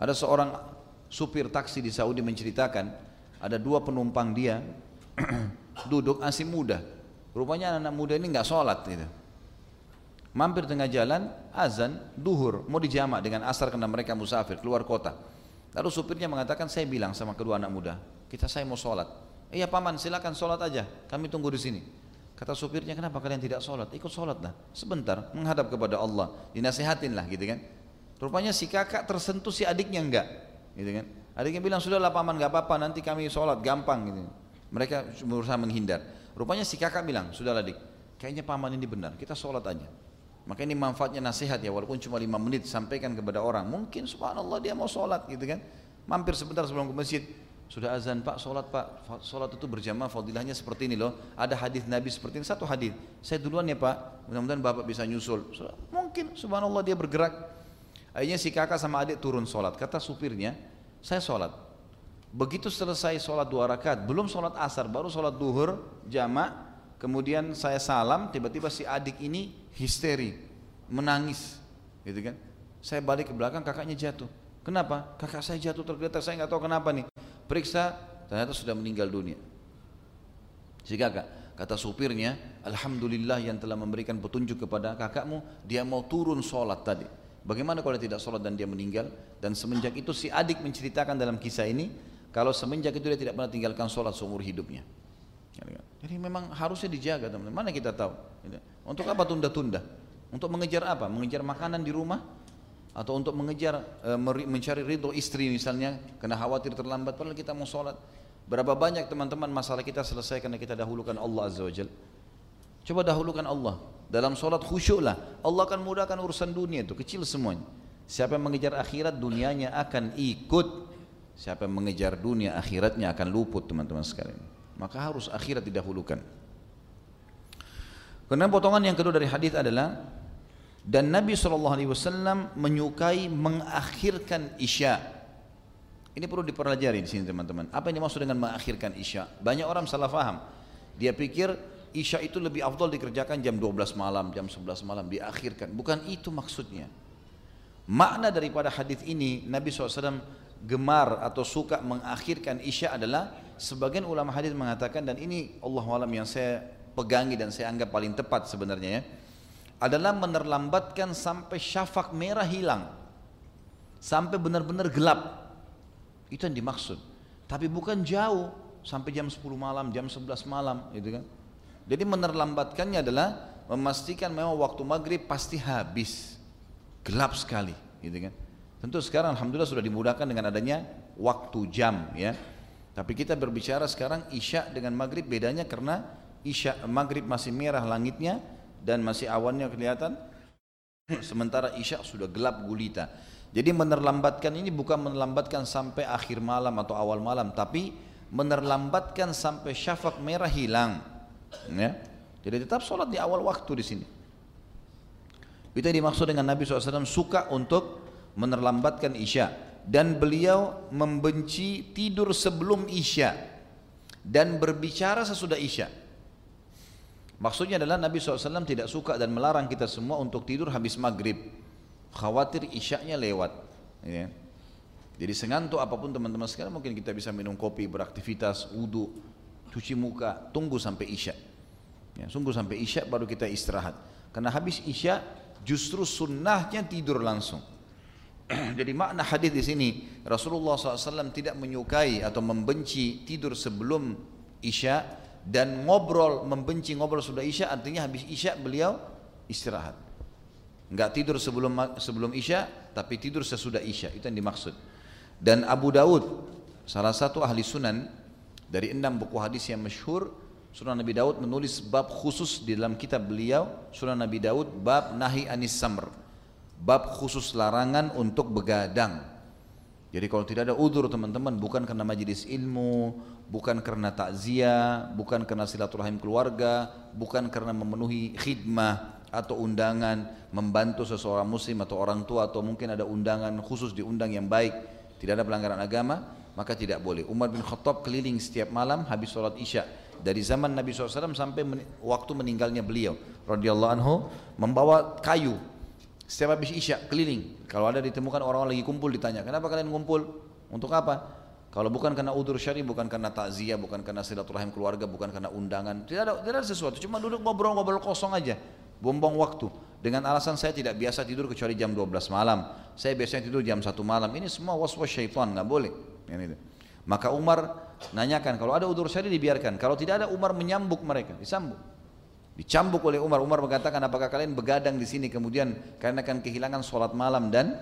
Ada seorang supir taksi di Saudi menceritakan, ada dua penumpang dia duduk asing muda. Rupanya anak, -anak muda ini nggak sholat gitu. Mampir tengah jalan, azan, duhur, mau dijamak dengan asar karena mereka musafir, keluar kota. Lalu supirnya mengatakan, saya bilang sama kedua anak muda, kita saya mau sholat. Iya paman, silakan sholat aja, kami tunggu di sini. Kata supirnya, kenapa kalian tidak sholat? Ikut sholat lah, sebentar, menghadap kepada Allah, dinasihatin lah gitu kan. Rupanya si kakak tersentuh si adiknya enggak, gitu kan. Adiknya bilang, sudahlah paman enggak apa-apa, nanti kami sholat, gampang gitu. Mereka berusaha menghindar. Rupanya si kakak bilang, sudahlah adik, kayaknya paman ini benar, kita sholat aja. Maka ini manfaatnya nasihat ya, walaupun cuma lima menit sampaikan kepada orang. Mungkin subhanallah dia mau sholat gitu kan. Mampir sebentar sebelum ke masjid, sudah azan pak, sholat pak, sholat itu berjamaah fadilahnya seperti ini loh. Ada hadis Nabi seperti ini, satu hadis. Saya duluan ya pak, mudah-mudahan bapak bisa nyusul. Mungkin subhanallah dia bergerak. Akhirnya si kakak sama adik turun sholat. Kata supirnya, saya sholat. Begitu selesai sholat dua rakaat, belum sholat asar, baru sholat duhur, jamak. Kemudian saya salam, tiba-tiba si adik ini histeri, menangis, gitu kan? Saya balik ke belakang, kakaknya jatuh. Kenapa? Kakak saya jatuh tergeletak, saya nggak tahu kenapa nih periksa ternyata sudah meninggal dunia. Si kakak kata supirnya Alhamdulillah yang telah memberikan petunjuk kepada kakakmu dia mau turun sholat tadi. Bagaimana kalau dia tidak sholat dan dia meninggal? Dan semenjak itu si adik menceritakan dalam kisah ini kalau semenjak itu dia tidak pernah tinggalkan sholat seumur hidupnya. Jadi memang harusnya dijaga teman-teman. Mana kita tahu? Untuk apa tunda-tunda? Untuk mengejar apa? Mengejar makanan di rumah atau untuk mengejar e, mencari ridho istri misalnya karena khawatir terlambat padahal kita mau sholat. Berapa banyak teman-teman masalah kita selesai karena kita dahulukan Allah Azza wa Jal. Coba dahulukan Allah. Dalam sholat khusyuklah Allah akan mudahkan urusan dunia itu kecil semuanya. Siapa yang mengejar akhirat dunianya akan ikut. Siapa yang mengejar dunia akhiratnya akan luput teman-teman sekalian. Maka harus akhirat didahulukan. Kemudian potongan yang kedua dari hadis adalah dan Nabi SAW menyukai mengakhirkan isya. Ini perlu dipelajari di sini teman-teman. Apa yang dimaksud dengan mengakhirkan isya? Banyak orang salah faham. Dia pikir Isya itu lebih afdol dikerjakan jam 12 malam, jam 11 malam, diakhirkan. Bukan itu maksudnya. Makna daripada hadis ini, Nabi SAW gemar atau suka mengakhirkan Isya adalah sebagian ulama hadis mengatakan dan ini Allah alam yang saya pegangi dan saya anggap paling tepat sebenarnya ya adalah menerlambatkan sampai syafak merah hilang. Sampai benar-benar gelap. Itu yang dimaksud. Tapi bukan jauh sampai jam 10 malam jam 11 malam gitu kan? Jadi menerlambatkannya adalah memastikan memang waktu maghrib pasti habis. Gelap sekali gitu kan? Tentu sekarang alhamdulillah sudah dimudahkan dengan adanya waktu jam ya. Tapi kita berbicara sekarang isya dengan maghrib. Bedanya karena isya maghrib masih merah langitnya dan masih awannya kelihatan sementara isya sudah gelap gulita jadi menerlambatkan ini bukan menerlambatkan sampai akhir malam atau awal malam tapi menerlambatkan sampai syafak merah hilang Ya. Jadi tetap sholat di awal waktu di sini. Itu yang dimaksud dengan Nabi SAW suka untuk menerlambatkan isya dan beliau membenci tidur sebelum isya dan berbicara sesudah isya. Maksudnya adalah Nabi SAW tidak suka dan melarang kita semua untuk tidur habis maghrib. Khawatir isyaknya lewat. Ya. Jadi sengantuk apa pun teman-teman sekarang mungkin kita bisa minum kopi, beraktivitas, wudhu, cuci muka, tunggu sampai isya. Ya, sungguh sampai isya baru kita istirahat. Karena habis isya justru sunnahnya tidur langsung. Jadi makna hadis di sini Rasulullah SAW tidak menyukai atau membenci tidur sebelum isya dan ngobrol membenci ngobrol sudah isya artinya habis isya beliau istirahat. Enggak tidur sebelum sebelum isya tapi tidur sesudah isya itu yang dimaksud. Dan Abu Daud salah satu ahli sunan dari enam buku hadis yang masyhur, Sunan Nabi Daud menulis bab khusus di dalam kitab beliau, Sunan Nabi Daud bab nahi anis samr. Bab khusus larangan untuk begadang. Jadi kalau tidak ada udur teman-teman, bukan karena majelis ilmu, bukan karena takziah, bukan karena silaturahim keluarga, bukan karena memenuhi khidmah atau undangan membantu seseorang muslim atau orang tua atau mungkin ada undangan khusus diundang yang baik, tidak ada pelanggaran agama, maka tidak boleh. Umar bin Khattab keliling setiap malam habis sholat isya. Dari zaman Nabi SAW sampai men waktu meninggalnya beliau radhiyallahu anhu membawa kayu. Setiap habis isya keliling. Kalau ada ditemukan orang-orang lagi kumpul ditanya kenapa kalian kumpul? Untuk apa kalau bukan karena udur syari bukan karena takziah bukan karena silaturahim keluarga bukan karena undangan tidak ada tidak ada sesuatu cuma duduk ngobrol-ngobrol kosong aja buang-buang waktu dengan alasan saya tidak biasa tidur kecuali jam 12 malam saya biasanya tidur jam 1 malam ini semua was-was syaitan nggak boleh ini. Maka Umar nanyakan kalau ada udur syari dibiarkan. Kalau tidak ada Umar menyambuk mereka, disambuk. Dicambuk oleh Umar. Umar mengatakan apakah kalian begadang di sini kemudian karena akan kehilangan sholat malam dan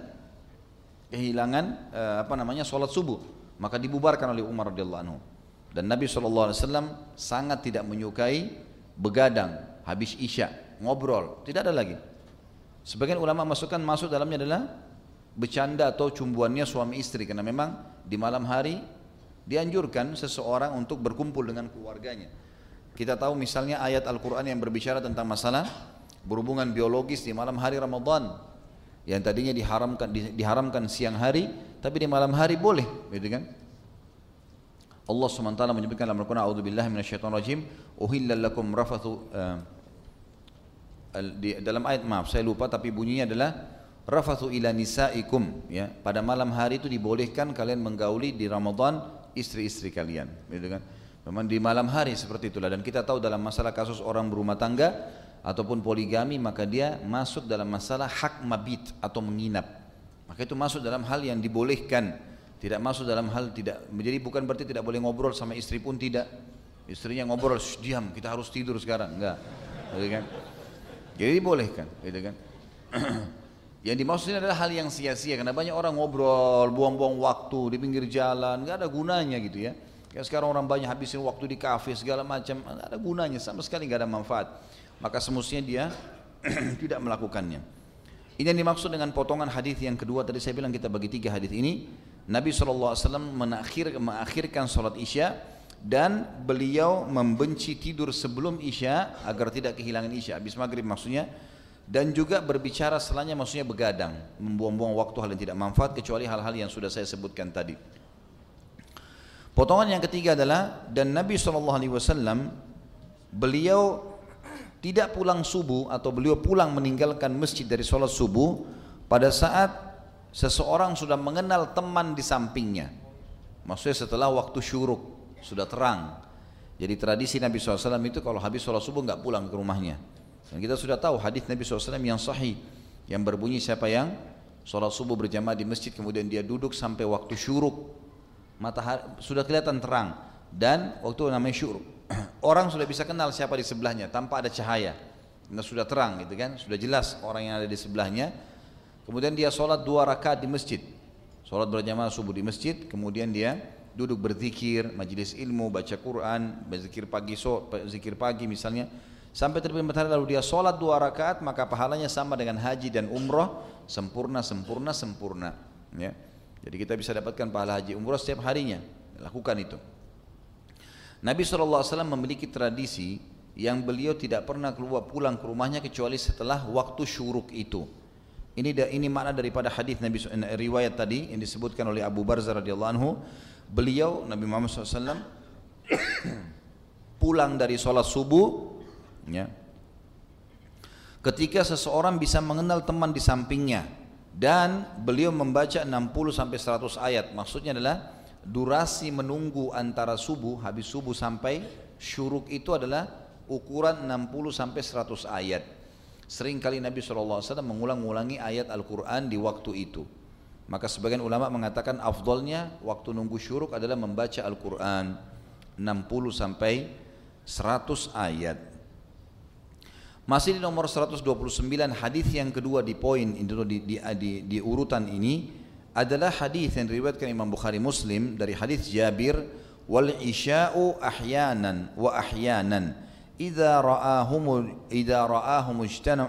kehilangan eh, apa namanya sholat subuh. Maka dibubarkan oleh Umar radhiyallahu anhu. Dan Nabi SAW sangat tidak menyukai begadang habis isya, ngobrol, tidak ada lagi. Sebagian ulama masukkan masuk dalamnya adalah bercanda atau cumbuannya suami istri karena memang di malam hari dianjurkan seseorang untuk berkumpul dengan keluarganya. Kita tahu misalnya ayat Al-Quran yang berbicara tentang masalah berhubungan biologis di malam hari Ramadan yang tadinya diharamkan diharamkan siang hari tapi di malam hari boleh gitu kan? Allah SWT menyebutkan dalam Al-Quran A'udzubillahi minasyaitonirrajim uhilla lakum rafathu uh, di, dalam ayat maaf saya lupa tapi bunyinya adalah rafathu ila nisaikum ya. Pada malam hari itu dibolehkan kalian menggauli di Ramadan istri-istri kalian gitu kan? Memang di malam hari seperti itulah. Dan kita tahu dalam masalah kasus orang berumah tangga ataupun poligami maka dia masuk dalam masalah hak mabit atau menginap maka itu masuk dalam hal yang dibolehkan tidak masuk dalam hal tidak menjadi bukan berarti tidak boleh ngobrol sama istri pun tidak istrinya ngobrol diam kita harus tidur sekarang enggak gitu kan jadi dibolehkan gitu kan Yang dimaksud ini adalah hal yang sia-sia karena banyak orang ngobrol, buang-buang waktu di pinggir jalan, nggak ada gunanya gitu ya. Ya sekarang orang banyak habisin waktu di kafe segala macam, nggak ada gunanya sama sekali nggak ada manfaat. Maka semestinya dia tidak melakukannya. Ini yang dimaksud dengan potongan hadis yang kedua tadi saya bilang kita bagi tiga hadis ini. Nabi SAW menakhir, mengakhirkan sholat isya dan beliau membenci tidur sebelum isya agar tidak kehilangan isya. Habis maghrib maksudnya dan juga berbicara setelahnya maksudnya begadang membuang-buang waktu hal yang tidak manfaat kecuali hal-hal yang sudah saya sebutkan tadi potongan yang ketiga adalah dan Nabi SAW beliau tidak pulang subuh atau beliau pulang meninggalkan masjid dari sholat subuh pada saat seseorang sudah mengenal teman di sampingnya. Maksudnya setelah waktu syuruk, sudah terang. Jadi tradisi Nabi SAW itu kalau habis sholat subuh nggak pulang ke rumahnya. Dan kita sudah tahu hadis Nabi SAW yang sahih yang berbunyi siapa yang sholat subuh berjamaah di masjid kemudian dia duduk sampai waktu syuruk matahari sudah kelihatan terang dan waktu namanya syuruk orang sudah bisa kenal siapa di sebelahnya tanpa ada cahaya. Karena sudah terang gitu kan? Sudah jelas orang yang ada di sebelahnya. Kemudian dia sholat dua rakaat di masjid. Sholat berjamaah subuh di masjid kemudian dia duduk berzikir majelis ilmu baca Quran berzikir pagi so, zikir pagi misalnya. Sampai terbit matahari lalu dia sholat dua rakaat maka pahalanya sama dengan haji dan umroh. Sempurna sempurna sempurna. Ya. Jadi kita bisa dapatkan pahala haji umroh setiap harinya. Lakukan itu Nabi SAW memiliki tradisi yang beliau tidak pernah keluar pulang ke rumahnya kecuali setelah waktu syuruk itu. Ini ini makna daripada hadis Nabi eh, riwayat tadi yang disebutkan oleh Abu Barzah radhiyallahu anhu. Beliau Nabi Muhammad SAW pulang dari sholat subuh, ya, ketika seseorang bisa mengenal teman di sampingnya dan beliau membaca 60 sampai 100 ayat. Maksudnya adalah durasi menunggu antara subuh habis subuh sampai syuruk itu adalah ukuran 60 sampai 100 ayat. Sering kali Nabi SAW mengulang-ulangi ayat Al-Quran di waktu itu. Maka sebagian ulama mengatakan afdolnya waktu nunggu syuruk adalah membaca Al-Quran 60 sampai 100 ayat. Masih di nomor 129 hadis yang kedua di poin di, di, di, di urutan ini adalah hadis yang diriwayatkan Imam Bukhari Muslim dari hadis Jabir wal isya'u ahyanan wa ahyanan. Idza ra'ahum idza ra'ahum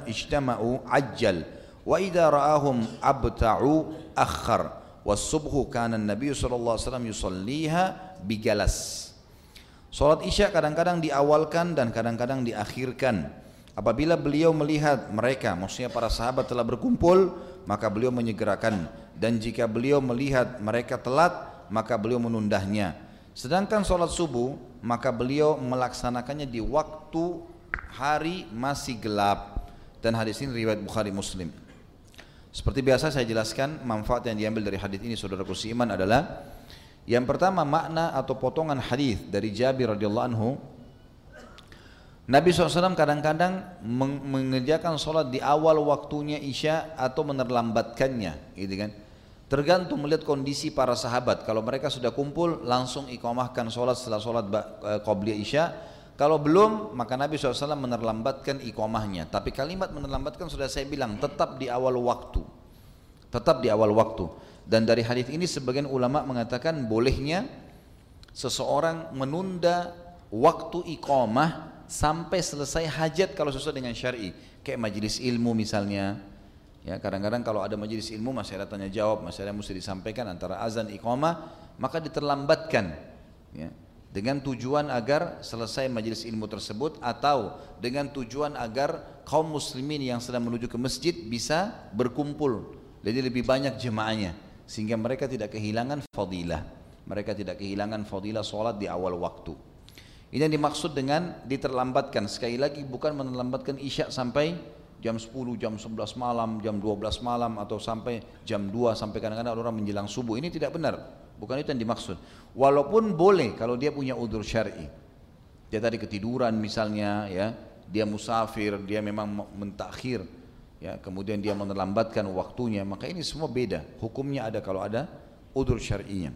ijtama'u ajjal. Wa idza ra'ahum abta'u akhar wasubhu kana nabi sallallahu alaihi wasallam yusalliha bigalas. Salat Isya kadang-kadang diawalkan dan kadang-kadang diakhirkan. Apabila beliau melihat mereka, maksudnya para sahabat telah berkumpul, maka beliau menyegerakan dan jika beliau melihat mereka telat maka beliau menundahnya. Sedangkan sholat subuh maka beliau melaksanakannya di waktu hari masih gelap. Dan hadis ini riwayat Bukhari Muslim. Seperti biasa saya jelaskan manfaat yang diambil dari hadis ini saudaraku seiman adalah yang pertama makna atau potongan hadis dari Jabir radhiyallahu anhu Nabi SAW kadang-kadang mengerjakan sholat di awal waktunya Isya atau menerlambatkannya, gitu kan? Tergantung melihat kondisi para sahabat. Kalau mereka sudah kumpul, langsung ikomahkan sholat setelah sholat eh, qobliyah Isya. Kalau belum, maka Nabi SAW menerlambatkan ikomahnya. Tapi kalimat menerlambatkan sudah saya bilang, tetap di awal waktu. Tetap di awal waktu. Dan dari hadis ini sebagian ulama mengatakan bolehnya seseorang menunda waktu ikomah sampai selesai hajat kalau sesuai dengan syar'i kayak majelis ilmu misalnya ya kadang-kadang kalau ada majelis ilmu masih ada tanya jawab masih ada yang mesti disampaikan antara azan iqamah maka diterlambatkan ya dengan tujuan agar selesai majelis ilmu tersebut atau dengan tujuan agar kaum muslimin yang sedang menuju ke masjid bisa berkumpul. Jadi lebih banyak jemaahnya sehingga mereka tidak kehilangan fadilah. Mereka tidak kehilangan fadilah solat di awal waktu. Ini yang dimaksud dengan diterlambatkan. Sekali lagi bukan menerlambatkan isya sampai jam 10, jam 11 malam, jam 12 malam atau sampai jam 2 sampai kadang-kadang orang menjelang subuh. Ini tidak benar. Bukan itu yang dimaksud. Walaupun boleh kalau dia punya udur syar'i. Dia tadi ketiduran misalnya ya, dia musafir, dia memang mentakhir ya, kemudian dia menerlambatkan waktunya, maka ini semua beda. Hukumnya ada kalau ada udur syar'inya.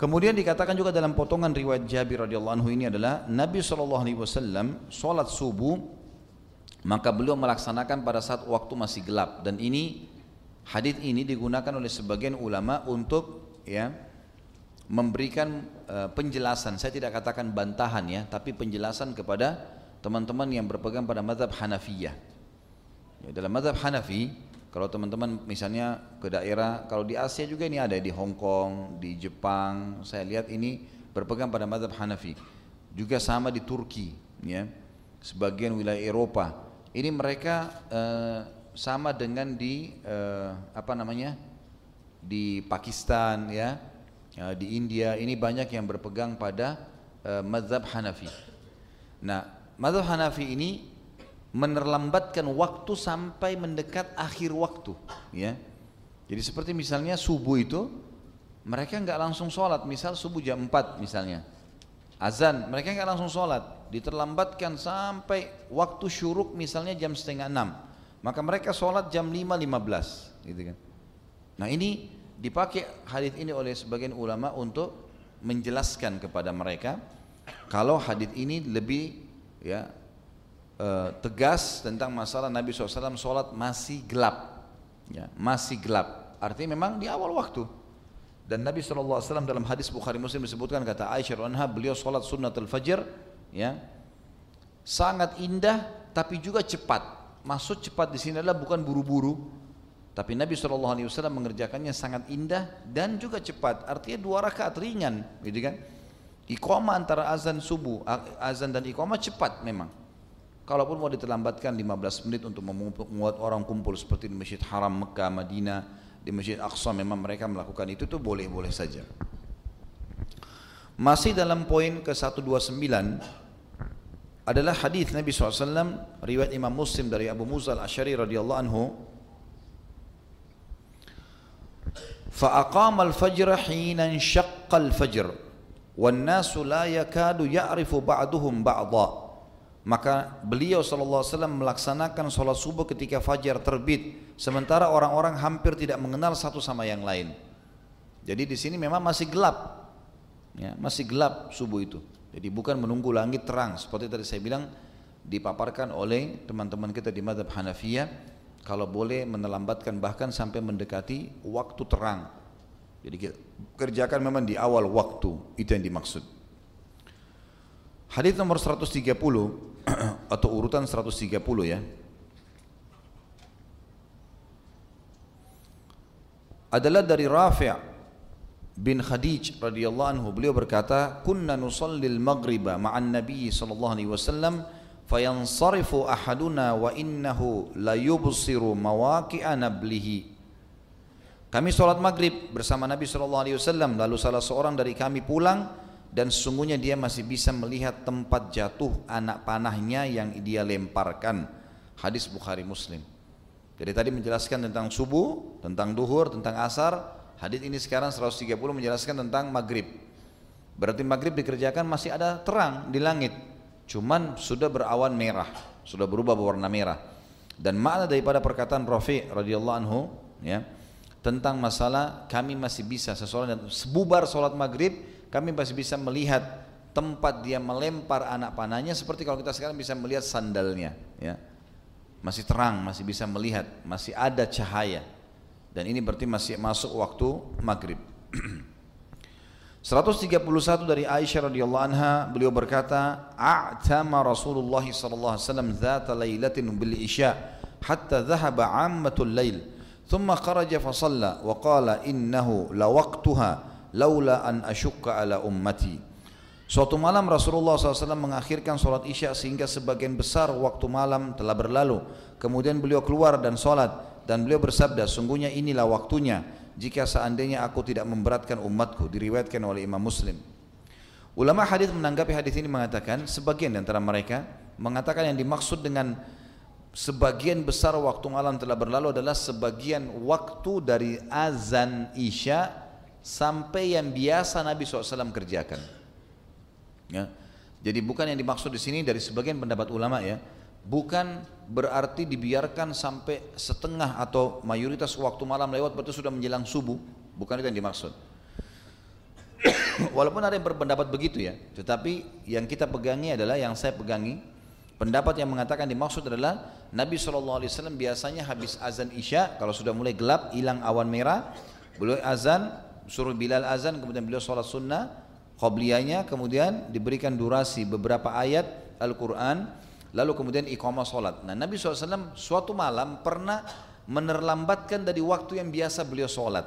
Kemudian dikatakan juga dalam potongan riwayat Jabir radhiyallahu anhu ini adalah Nabi sallallahu alaihi wasallam salat subuh maka beliau melaksanakan pada saat waktu masih gelap. Dan ini hadis ini digunakan oleh sebagian ulama untuk ya memberikan uh, penjelasan. Saya tidak katakan bantahan ya tapi penjelasan kepada teman-teman yang berpegang pada mazhab Hanafiyah. Ya, dalam mazhab Hanafi kalau teman-teman misalnya ke daerah, kalau di Asia juga ini ada di Hong Kong, di Jepang, saya lihat ini berpegang pada madhab Hanafi. Juga sama di Turki, ya, sebagian wilayah Eropa. Ini mereka eh, sama dengan di eh, apa namanya di Pakistan, ya, ya, di India. Ini banyak yang berpegang pada eh, madhab Hanafi. Nah, madhab Hanafi ini menerlambatkan waktu sampai mendekat akhir waktu, ya. Jadi seperti misalnya subuh itu mereka nggak langsung sholat, misal subuh jam 4 misalnya, azan, mereka nggak langsung sholat, diterlambatkan sampai waktu syuruk misalnya jam setengah enam, maka mereka sholat jam 5.15, gitu kan. Nah ini dipakai hadis ini oleh sebagian ulama untuk menjelaskan kepada mereka kalau hadis ini lebih ya eh, tegas tentang masalah Nabi SAW sholat masih gelap, ya, masih gelap. Artinya memang di awal waktu. Dan Nabi SAW dalam hadis Bukhari Muslim disebutkan kata Aisyah beliau sholat sunnatul fajr ya sangat indah tapi juga cepat. Maksud cepat di sini adalah bukan buru-buru, tapi Nabi SAW mengerjakannya sangat indah dan juga cepat. Artinya dua rakaat ringan, gitu kan? Iqamah antara azan subuh, azan dan iqamah cepat memang. Kalaupun mau diterlambatkan 15 menit untuk membuat orang kumpul seperti di Masjid Haram Mekah, Madinah, di Masjid Aqsa memang mereka melakukan itu tuh boleh-boleh saja. Masih dalam poin ke-129 adalah hadis Nabi SAW riwayat Imam Muslim dari Abu Musa al-Ashari radhiyallahu anhu فأقام الفجر حين انشق الفجر والناس لا يكاد يعرف بعضهم بعضا maka beliau SAW melaksanakan sholat subuh ketika fajar terbit sementara orang-orang hampir tidak mengenal satu sama yang lain jadi di sini memang masih gelap ya, masih gelap subuh itu jadi bukan menunggu langit terang seperti tadi saya bilang dipaparkan oleh teman-teman kita di madhab Hanafiyah kalau boleh menelambatkan bahkan sampai mendekati waktu terang. Jadi kita kerjakan memang di awal waktu, itu yang dimaksud. Hadis nomor 130 atau urutan 130 ya. Adalah dari Rafi' bin Khadij radhiyallahu anhu beliau berkata kunna nusallil maghriba ma'an nabi sallallahu alaihi wasallam fayansarifu ahaduna wa innahu la yubsiru mawaqi'a nablihi. Kami sholat maghrib bersama Nabi SAW lalu salah seorang dari kami pulang dan sesungguhnya dia masih bisa melihat tempat jatuh anak panahnya yang dia lemparkan. Hadis Bukhari Muslim. Jadi tadi menjelaskan tentang subuh, tentang duhur, tentang asar hadis ini sekarang 130 menjelaskan tentang maghrib. Berarti maghrib dikerjakan masih ada terang di langit. Cuman sudah berawan merah, sudah berubah berwarna merah. Dan makna daripada perkataan Rafi radhiyallahu anhu ya tentang masalah kami masih bisa seseorang dan sebubar sholat maghrib kami masih bisa melihat tempat dia melempar anak panahnya seperti kalau kita sekarang bisa melihat sandalnya ya. Masih terang masih bisa melihat masih ada cahaya dan ini berarti masih masuk waktu maghrib. 131 dari Aisyah radhiyallahu anha beliau berkata a'tama Rasulullah sallallahu alaihi wasallam dzata lailatin bil isya hatta dhahaba 'ammatul lail thumma kharaja fa shalla wa qala innahu la waqtuha laula an ashukka ala ummati. Suatu malam Rasulullah SAW mengakhirkan sholat isya sehingga sebagian besar waktu malam telah berlalu. Kemudian beliau keluar dan sholat dan beliau bersabda, sungguhnya inilah waktunya jika seandainya aku tidak memberatkan umatku diriwayatkan oleh Imam Muslim. Ulama hadis menanggapi hadis ini mengatakan sebagian antara mereka mengatakan yang dimaksud dengan sebagian besar waktu malam telah berlalu adalah sebagian waktu dari azan isya sampai yang biasa Nabi SAW kerjakan. Ya. jadi bukan yang dimaksud di sini dari sebagian pendapat ulama ya bukan berarti dibiarkan sampai setengah atau mayoritas waktu malam lewat berarti sudah menjelang subuh. Bukan itu yang dimaksud. Walaupun ada yang berpendapat begitu ya tetapi yang kita pegangi adalah yang saya pegangi pendapat yang mengatakan dimaksud adalah Nabi SAW biasanya habis azan isya kalau sudah mulai gelap hilang awan merah beliau azan suruh Bilal azan kemudian beliau sholat sunnah qobliyahnya kemudian diberikan durasi beberapa ayat Al-Quran lalu kemudian iqamah sholat. Nah Nabi SAW suatu malam pernah menerlambatkan dari waktu yang biasa beliau sholat.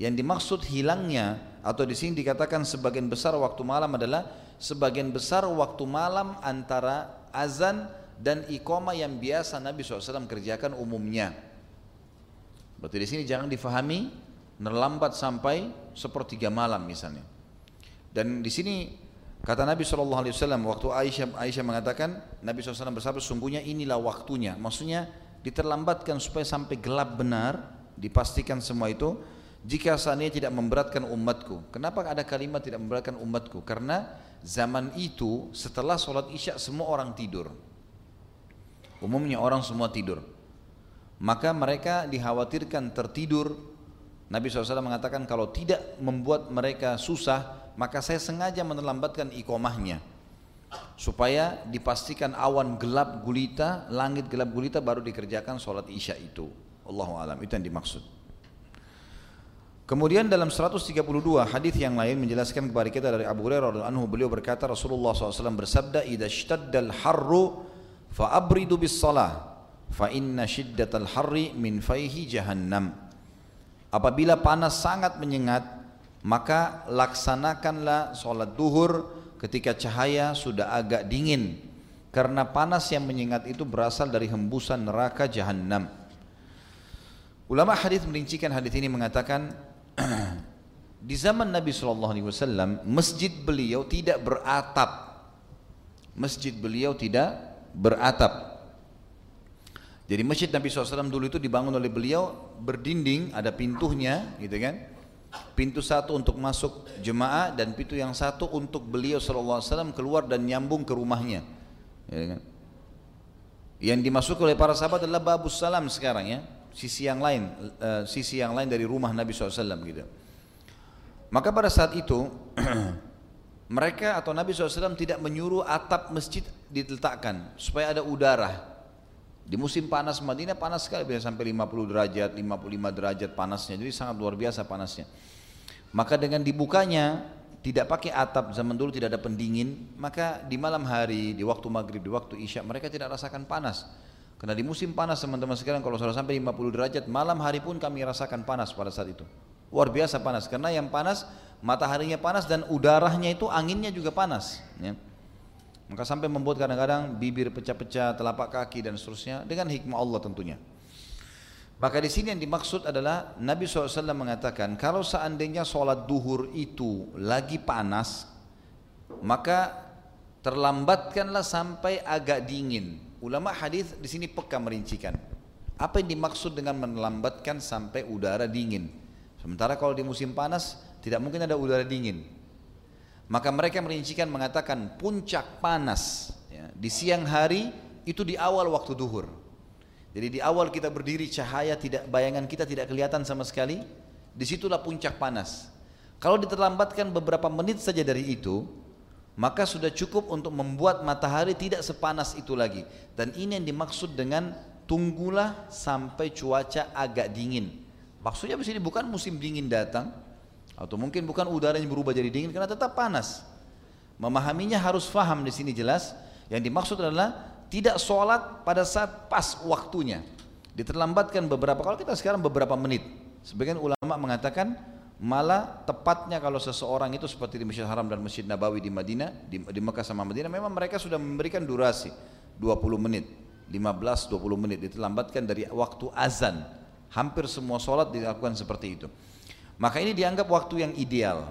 Yang dimaksud hilangnya atau di sini dikatakan sebagian besar waktu malam adalah sebagian besar waktu malam antara azan dan iqamah yang biasa Nabi SAW kerjakan umumnya. Berarti di sini jangan difahami menerlambat sampai sepertiga malam misalnya. Dan di sini Kata Nabi SAW waktu Aisyah, Aisyah mengatakan Nabi SAW bersabda sungguhnya inilah waktunya. Maksudnya diterlambatkan supaya sampai gelap benar, dipastikan semua itu. Jika seandainya tidak memberatkan umatku. Kenapa ada kalimat tidak memberatkan umatku? Karena zaman itu setelah sholat isya semua orang tidur. Umumnya orang semua tidur. Maka mereka dikhawatirkan tertidur. Nabi SAW mengatakan kalau tidak membuat mereka susah, maka saya sengaja menelambatkan ikomahnya supaya dipastikan awan gelap gulita, langit gelap gulita baru dikerjakan sholat isya itu. Allahu alam itu yang dimaksud. Kemudian dalam 132 hadis yang lain menjelaskan kepada kita dari Abu Hurairah anhu beliau berkata Rasulullah SAW bersabda idza shtaddal harru fa abridu bis salah fa inna shiddatal harri min faihi jahannam apabila panas sangat menyengat maka laksanakanlah sholat duhur ketika cahaya sudah agak dingin karena panas yang menyengat itu berasal dari hembusan neraka jahanam. Ulama hadis merincikan hadis ini mengatakan di zaman Nabi Shallallahu Alaihi Wasallam masjid beliau tidak beratap, masjid beliau tidak beratap. Jadi masjid Nabi SAW dulu itu dibangun oleh beliau berdinding, ada pintunya, gitu kan? Pintu satu untuk masuk jemaah dan pintu yang satu untuk beliau SAW keluar dan nyambung ke rumahnya. Ya kan? yang dimasuk oleh para sahabat adalah babus salam sekarang ya. Sisi yang lain uh, sisi yang lain dari rumah Nabi SAW gitu. Maka pada saat itu mereka atau Nabi SAW tidak menyuruh atap masjid diletakkan supaya ada udara di musim panas Madinah panas sekali bisa sampai 50 derajat, 55 derajat panasnya. Jadi sangat luar biasa panasnya. Maka dengan dibukanya tidak pakai atap zaman dulu tidak ada pendingin, maka di malam hari, di waktu maghrib, di waktu isya mereka tidak rasakan panas. Karena di musim panas teman-teman sekarang kalau sudah sampai 50 derajat, malam hari pun kami rasakan panas pada saat itu. Luar biasa panas karena yang panas mataharinya panas dan udaranya itu anginnya juga panas. Ya. Maka sampai membuat kadang-kadang bibir pecah-pecah, telapak kaki dan seterusnya dengan hikmah Allah tentunya. Maka di sini yang dimaksud adalah Nabi SAW mengatakan kalau seandainya sholat duhur itu lagi panas, maka terlambatkanlah sampai agak dingin. Ulama hadis di sini peka merincikan. Apa yang dimaksud dengan melambatkan sampai udara dingin? Sementara kalau di musim panas tidak mungkin ada udara dingin. Maka mereka merincikan mengatakan puncak panas ya, di siang hari itu di awal waktu duhur. Jadi di awal kita berdiri cahaya tidak bayangan kita tidak kelihatan sama sekali, di situlah puncak panas. Kalau diterlambatkan beberapa menit saja dari itu, maka sudah cukup untuk membuat matahari tidak sepanas itu lagi. Dan ini yang dimaksud dengan tunggulah sampai cuaca agak dingin. Maksudnya di sini bukan musim dingin datang, atau mungkin bukan udaranya berubah jadi dingin karena tetap panas. Memahaminya harus faham di sini jelas. Yang dimaksud adalah tidak sholat pada saat pas waktunya. Diterlambatkan beberapa, kalau kita sekarang beberapa menit. Sebagian ulama mengatakan malah tepatnya kalau seseorang itu seperti di Masjid Haram dan Masjid Nabawi di Madinah, di, di Mekah sama Madinah, memang mereka sudah memberikan durasi 20 menit, 15-20 menit. Diterlambatkan dari waktu azan. Hampir semua sholat dilakukan seperti itu. Maka ini dianggap waktu yang ideal.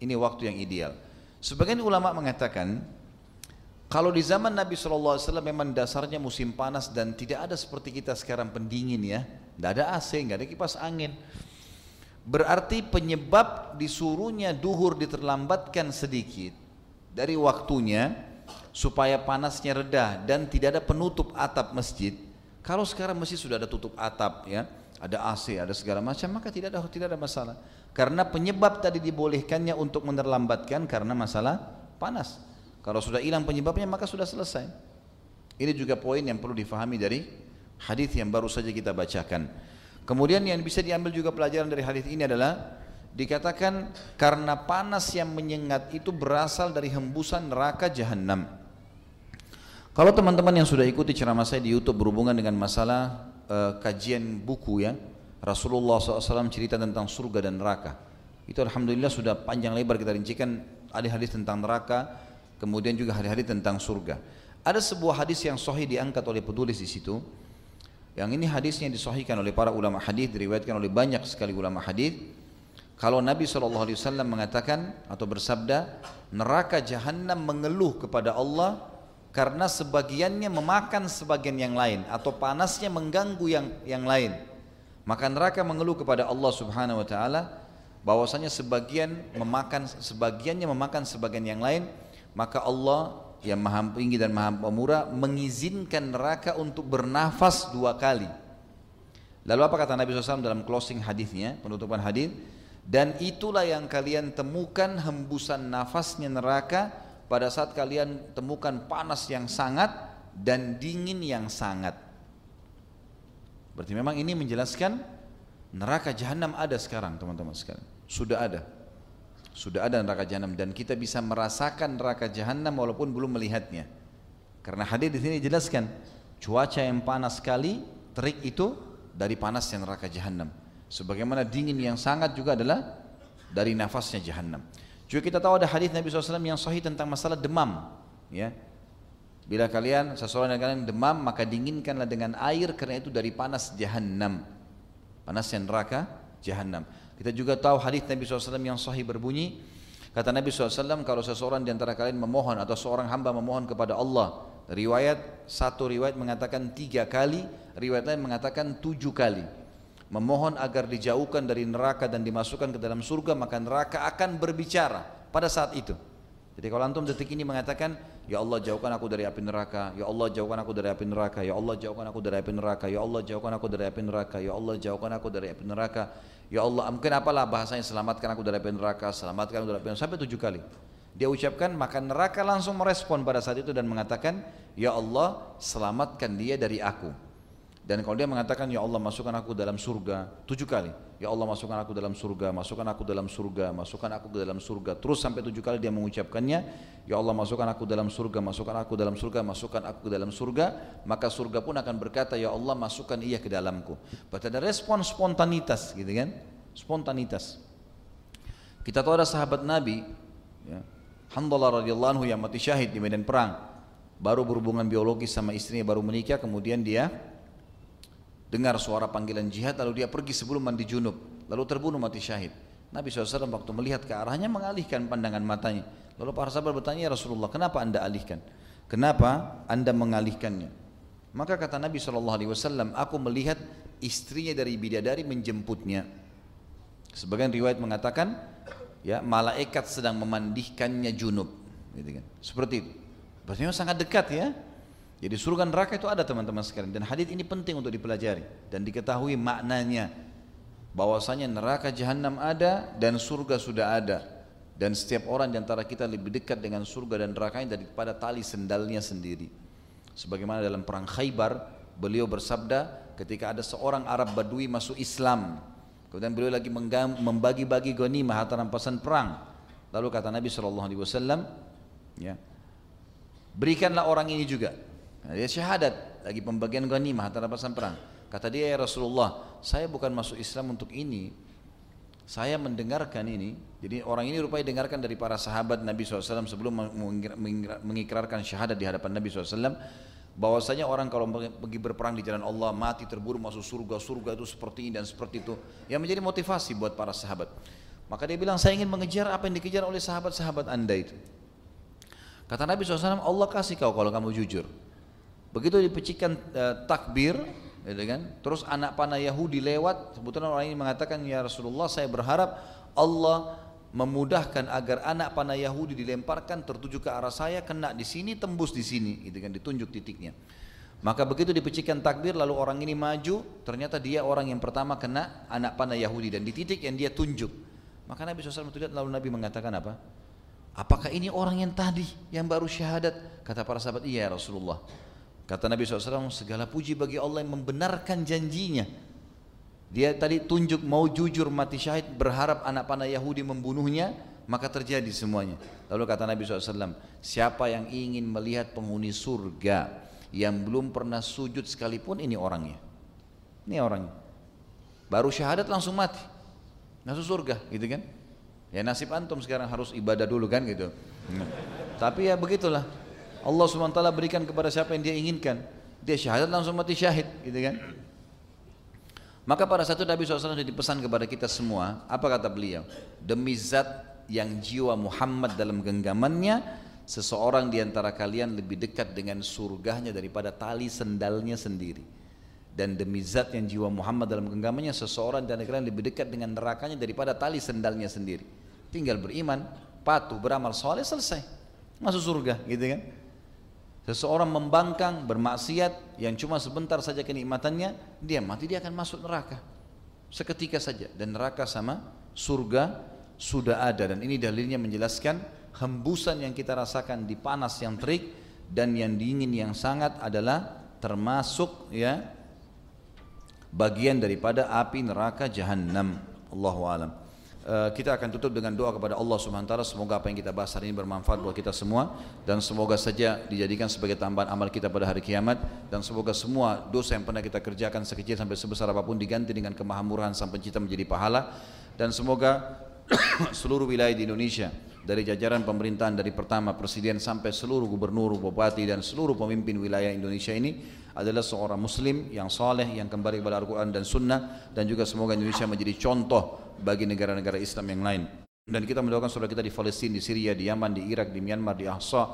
Ini waktu yang ideal. Sebagian ulama mengatakan kalau di zaman Nabi SAW memang dasarnya musim panas dan tidak ada seperti kita sekarang pendingin ya, tidak ada AC, nggak ada kipas angin. Berarti penyebab disuruhnya duhur diterlambatkan sedikit dari waktunya supaya panasnya reda dan tidak ada penutup atap masjid. Kalau sekarang masjid sudah ada tutup atap ya, ada AC, ada segala macam, maka tidak ada tidak ada masalah. Karena penyebab tadi dibolehkannya untuk menerlambatkan karena masalah panas. Kalau sudah hilang penyebabnya maka sudah selesai. Ini juga poin yang perlu difahami dari hadis yang baru saja kita bacakan. Kemudian yang bisa diambil juga pelajaran dari hadis ini adalah dikatakan karena panas yang menyengat itu berasal dari hembusan neraka jahanam. Kalau teman-teman yang sudah ikuti ceramah saya di YouTube berhubungan dengan masalah uh, kajian buku ya. Rasulullah SAW cerita tentang surga dan neraka. Itu Alhamdulillah sudah panjang lebar kita rincikan ada hadis tentang neraka kemudian juga hadis-hadis tentang surga. Ada sebuah hadis yang sahih diangkat oleh penulis di situ. Yang ini hadisnya disahihkan oleh para ulama hadis diriwayatkan oleh banyak sekali ulama hadis. Kalau Nabi SAW mengatakan atau bersabda, neraka jahanam mengeluh kepada Allah karena sebagiannya memakan sebagian yang lain atau panasnya mengganggu yang yang lain. Maka neraka mengeluh kepada Allah Subhanahu wa taala bahwasanya sebagian memakan sebagiannya memakan sebagian yang lain, maka Allah yang Maha Tinggi dan Maha Pemurah mengizinkan neraka untuk bernafas dua kali. Lalu apa kata Nabi SAW dalam closing hadisnya, penutupan hadis? Dan itulah yang kalian temukan hembusan nafasnya neraka pada saat kalian temukan panas yang sangat dan dingin yang sangat. Berarti memang ini menjelaskan neraka jahanam ada sekarang teman-teman sekalian. Sudah ada. Sudah ada neraka jahanam dan kita bisa merasakan neraka jahanam walaupun belum melihatnya. Karena hadis di sini jelaskan cuaca yang panas sekali, terik itu dari panasnya neraka jahanam. Sebagaimana dingin yang sangat juga adalah dari nafasnya jahanam. Juga kita tahu ada hadis Nabi SAW yang sahih tentang masalah demam. Ya, Bila kalian seseorang yang kalian demam maka dinginkanlah dengan air karena itu dari panas jahanam. Panasnya neraka jahanam. Kita juga tahu hadis Nabi SAW yang sahih berbunyi kata Nabi SAW kalau seseorang di antara kalian memohon atau seorang hamba memohon kepada Allah riwayat satu riwayat mengatakan tiga kali riwayat lain mengatakan tujuh kali memohon agar dijauhkan dari neraka dan dimasukkan ke dalam surga maka neraka akan berbicara pada saat itu. Jadi kalau antum detik ini mengatakan ya Allah jauhkan aku dari api neraka ya Allah jauhkan aku dari api neraka ya Allah jauhkan aku dari api neraka ya Allah jauhkan aku dari api neraka ya Allah jauhkan aku dari api neraka ya Allah mungkin apalah bahasanya selamatkan aku dari api neraka selamatkan aku dari api neraka sampai tujuh kali. Dia ucapkan maka neraka langsung merespon pada saat itu dan mengatakan ya Allah selamatkan dia dari aku dan kalau dia mengatakan, Ya Allah masukkan aku dalam surga, tujuh kali. Ya Allah masukkan aku dalam surga, masukkan aku dalam surga, masukkan aku ke dalam surga. Terus sampai tujuh kali dia mengucapkannya, Ya Allah masukkan aku dalam surga, masukkan aku dalam surga, masukkan aku ke dalam surga. Maka surga pun akan berkata, Ya Allah masukkan ia ke dalamku. Berarti ada respon spontanitas gitu kan. Spontanitas. Kita tahu ada sahabat Nabi, ya, Hamdallah radhiyallahu anhu yang mati syahid di medan perang. Baru berhubungan biologis sama istrinya, baru menikah, kemudian dia dengar suara panggilan jihad lalu dia pergi sebelum mandi junub lalu terbunuh mati syahid. Nabi SAW waktu melihat ke arahnya mengalihkan pandangan matanya. Lalu para sahabat bertanya ya Rasulullah kenapa anda alihkan? Kenapa anda mengalihkannya? Maka kata Nabi SAW aku melihat istrinya dari bidadari menjemputnya. Sebagian riwayat mengatakan ya malaikat sedang memandikannya junub. Gitu kan. Seperti itu. Berarti sangat dekat ya jadi surga neraka itu ada teman-teman sekalian. Dan hadis ini penting untuk dipelajari dan diketahui maknanya. Bahwasanya neraka jahanam ada dan surga sudah ada. Dan setiap orang di antara kita lebih dekat dengan surga dan neraka daripada tali sendalnya sendiri. Sebagaimana dalam perang Khaybar beliau bersabda ketika ada seorang Arab Badui masuk Islam kemudian beliau lagi membagi-bagi ghanimah harta rampasan perang. Lalu kata Nabi SAW ya berikanlah orang ini juga Nah, dia syahadat lagi pembagian ghanimah antara rampasan perang. Kata dia ya Rasulullah, saya bukan masuk Islam untuk ini. Saya mendengarkan ini. Jadi orang ini rupanya dengarkan dari para sahabat Nabi SAW sebelum mengikrarkan syahadat di hadapan Nabi SAW bahwasanya orang kalau pergi berperang di jalan Allah mati terburu masuk surga surga itu seperti ini dan seperti itu yang menjadi motivasi buat para sahabat maka dia bilang saya ingin mengejar apa yang dikejar oleh sahabat-sahabat anda itu kata Nabi SAW Allah kasih kau kalau kamu jujur Begitu dipecikan uh, takbir, gitu kan? Terus anak panah Yahudi lewat, sebetulnya orang ini mengatakan ya Rasulullah saya berharap Allah memudahkan agar anak panah Yahudi dilemparkan tertuju ke arah saya kena di sini tembus di sini gitu kan ditunjuk titiknya. Maka begitu dipecikan takbir lalu orang ini maju ternyata dia orang yang pertama kena anak panah Yahudi dan di titik yang dia tunjuk. Maka Nabi SAW melihat lalu Nabi mengatakan apa? Apakah ini orang yang tadi yang baru syahadat? Kata para sahabat, iya Rasulullah. Kata Nabi SAW, segala puji bagi Allah yang membenarkan janjinya. Dia tadi tunjuk mau jujur mati syahid, berharap anak panah Yahudi membunuhnya, maka terjadi semuanya. Lalu kata Nabi SAW, siapa yang ingin melihat penghuni surga yang belum pernah sujud sekalipun, ini orangnya. Ini orangnya. Baru syahadat langsung mati. Masuk surga gitu kan. Ya nasib antum sekarang harus ibadah dulu kan gitu. Tapi ya begitulah. Allah SWT berikan kepada siapa yang dia inginkan dia syahadat langsung mati syahid gitu kan Maka pada satu Nabi SAW dipesan kepada kita semua, apa kata beliau? Demi zat yang jiwa Muhammad dalam genggamannya, seseorang di antara kalian lebih dekat dengan surganya daripada tali sendalnya sendiri. Dan demi zat yang jiwa Muhammad dalam genggamannya, seseorang antara kalian lebih dekat dengan nerakanya daripada tali sendalnya sendiri. Tinggal beriman, patuh, beramal soleh, selesai. Masuk surga, gitu kan? Seseorang membangkang, bermaksiat yang cuma sebentar saja kenikmatannya, dia mati dia akan masuk neraka. Seketika saja dan neraka sama surga sudah ada dan ini dalilnya menjelaskan hembusan yang kita rasakan di panas yang terik dan yang dingin yang sangat adalah termasuk ya bagian daripada api neraka jahanam. Allahu alam. Eh, kita akan tutup dengan doa kepada Allah Subhanahu taala. Semoga apa yang kita bahas hari ini bermanfaat buat kita semua dan semoga saja dijadikan sebagai tambahan amal kita pada hari kiamat dan semoga semua dosa yang pernah kita kerjakan sekecil sampai sebesar apa pun diganti dengan kemahamuran sang pencipta menjadi pahala dan semoga seluruh wilayah di Indonesia dari jajaran pemerintahan dari pertama presiden sampai seluruh gubernur, bupati dan seluruh pemimpin wilayah Indonesia ini adalah seorang muslim yang soleh yang kembali kepada Al-Quran dan Sunnah dan juga semoga Indonesia menjadi contoh bagi negara-negara Islam yang lain. Dan kita mendoakan saudara kita di Palestina, di Syria, di Yaman, di Irak, di Myanmar, di Ahsa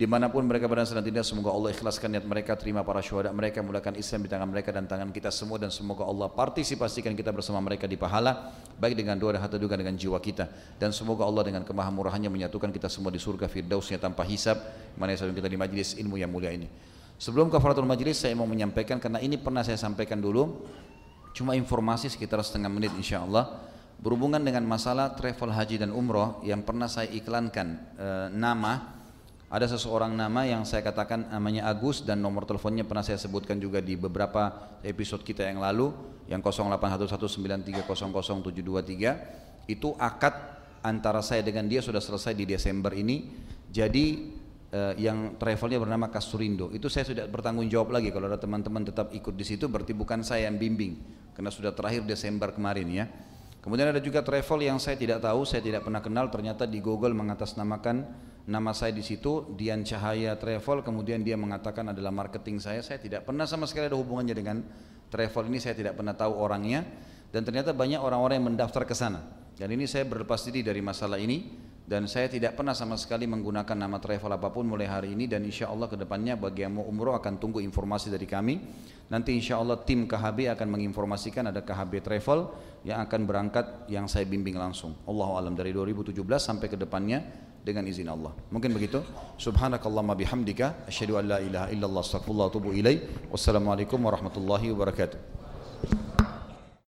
di mana pun mereka berada sedang tidak semoga Allah ikhlaskan niat mereka terima para syuhada mereka mulakan Islam di tangan mereka dan tangan kita semua dan semoga Allah partisipasikan kita bersama mereka di pahala baik dengan doa dan hati juga dengan jiwa kita. Dan semoga Allah dengan kemahamurahannya menyatukan kita semua di surga firdausnya tanpa hisab. Mana yang kita di majlis ilmu yang mulia ini. Sebelum kafaratul majlis saya mau menyampaikan karena ini pernah saya sampaikan dulu cuma informasi sekitar setengah menit insya Allah berhubungan dengan masalah travel haji dan umroh yang pernah saya iklankan e, nama ada seseorang nama yang saya katakan namanya Agus dan nomor teleponnya pernah saya sebutkan juga di beberapa episode kita yang lalu yang 081193000723 itu akad antara saya dengan dia sudah selesai di Desember ini. Jadi uh, yang travelnya bernama Kasturindo. Itu saya sudah bertanggung jawab lagi. Kalau ada teman-teman tetap ikut di situ berarti bukan saya yang bimbing. Karena sudah terakhir Desember kemarin ya. Kemudian ada juga travel yang saya tidak tahu saya tidak pernah kenal. Ternyata di Google mengatasnamakan nama saya di situ Dian Cahaya Travel. Kemudian dia mengatakan adalah marketing saya. Saya tidak pernah sama sekali ada hubungannya dengan travel ini. Saya tidak pernah tahu orangnya. Dan ternyata banyak orang-orang yang mendaftar ke sana. Dan ini saya berlepas diri dari masalah ini. Dan saya tidak pernah sama sekali menggunakan nama travel apa pun mulai hari ini. Dan insya Allah ke depannya bagi yang mau umroh akan tunggu informasi dari kami. Nanti insya Allah tim KHB akan menginformasikan ada KHB Travel yang akan berangkat yang saya bimbing langsung. Allah alam dari 2017 sampai ke depannya dengan izin Allah mungkin begitu subhanakallahumma bihamdika asyhadu an la ilaha illallah astaghfirullah wa atubu ilaih wassalamualaikum warahmatullahi wabarakatuh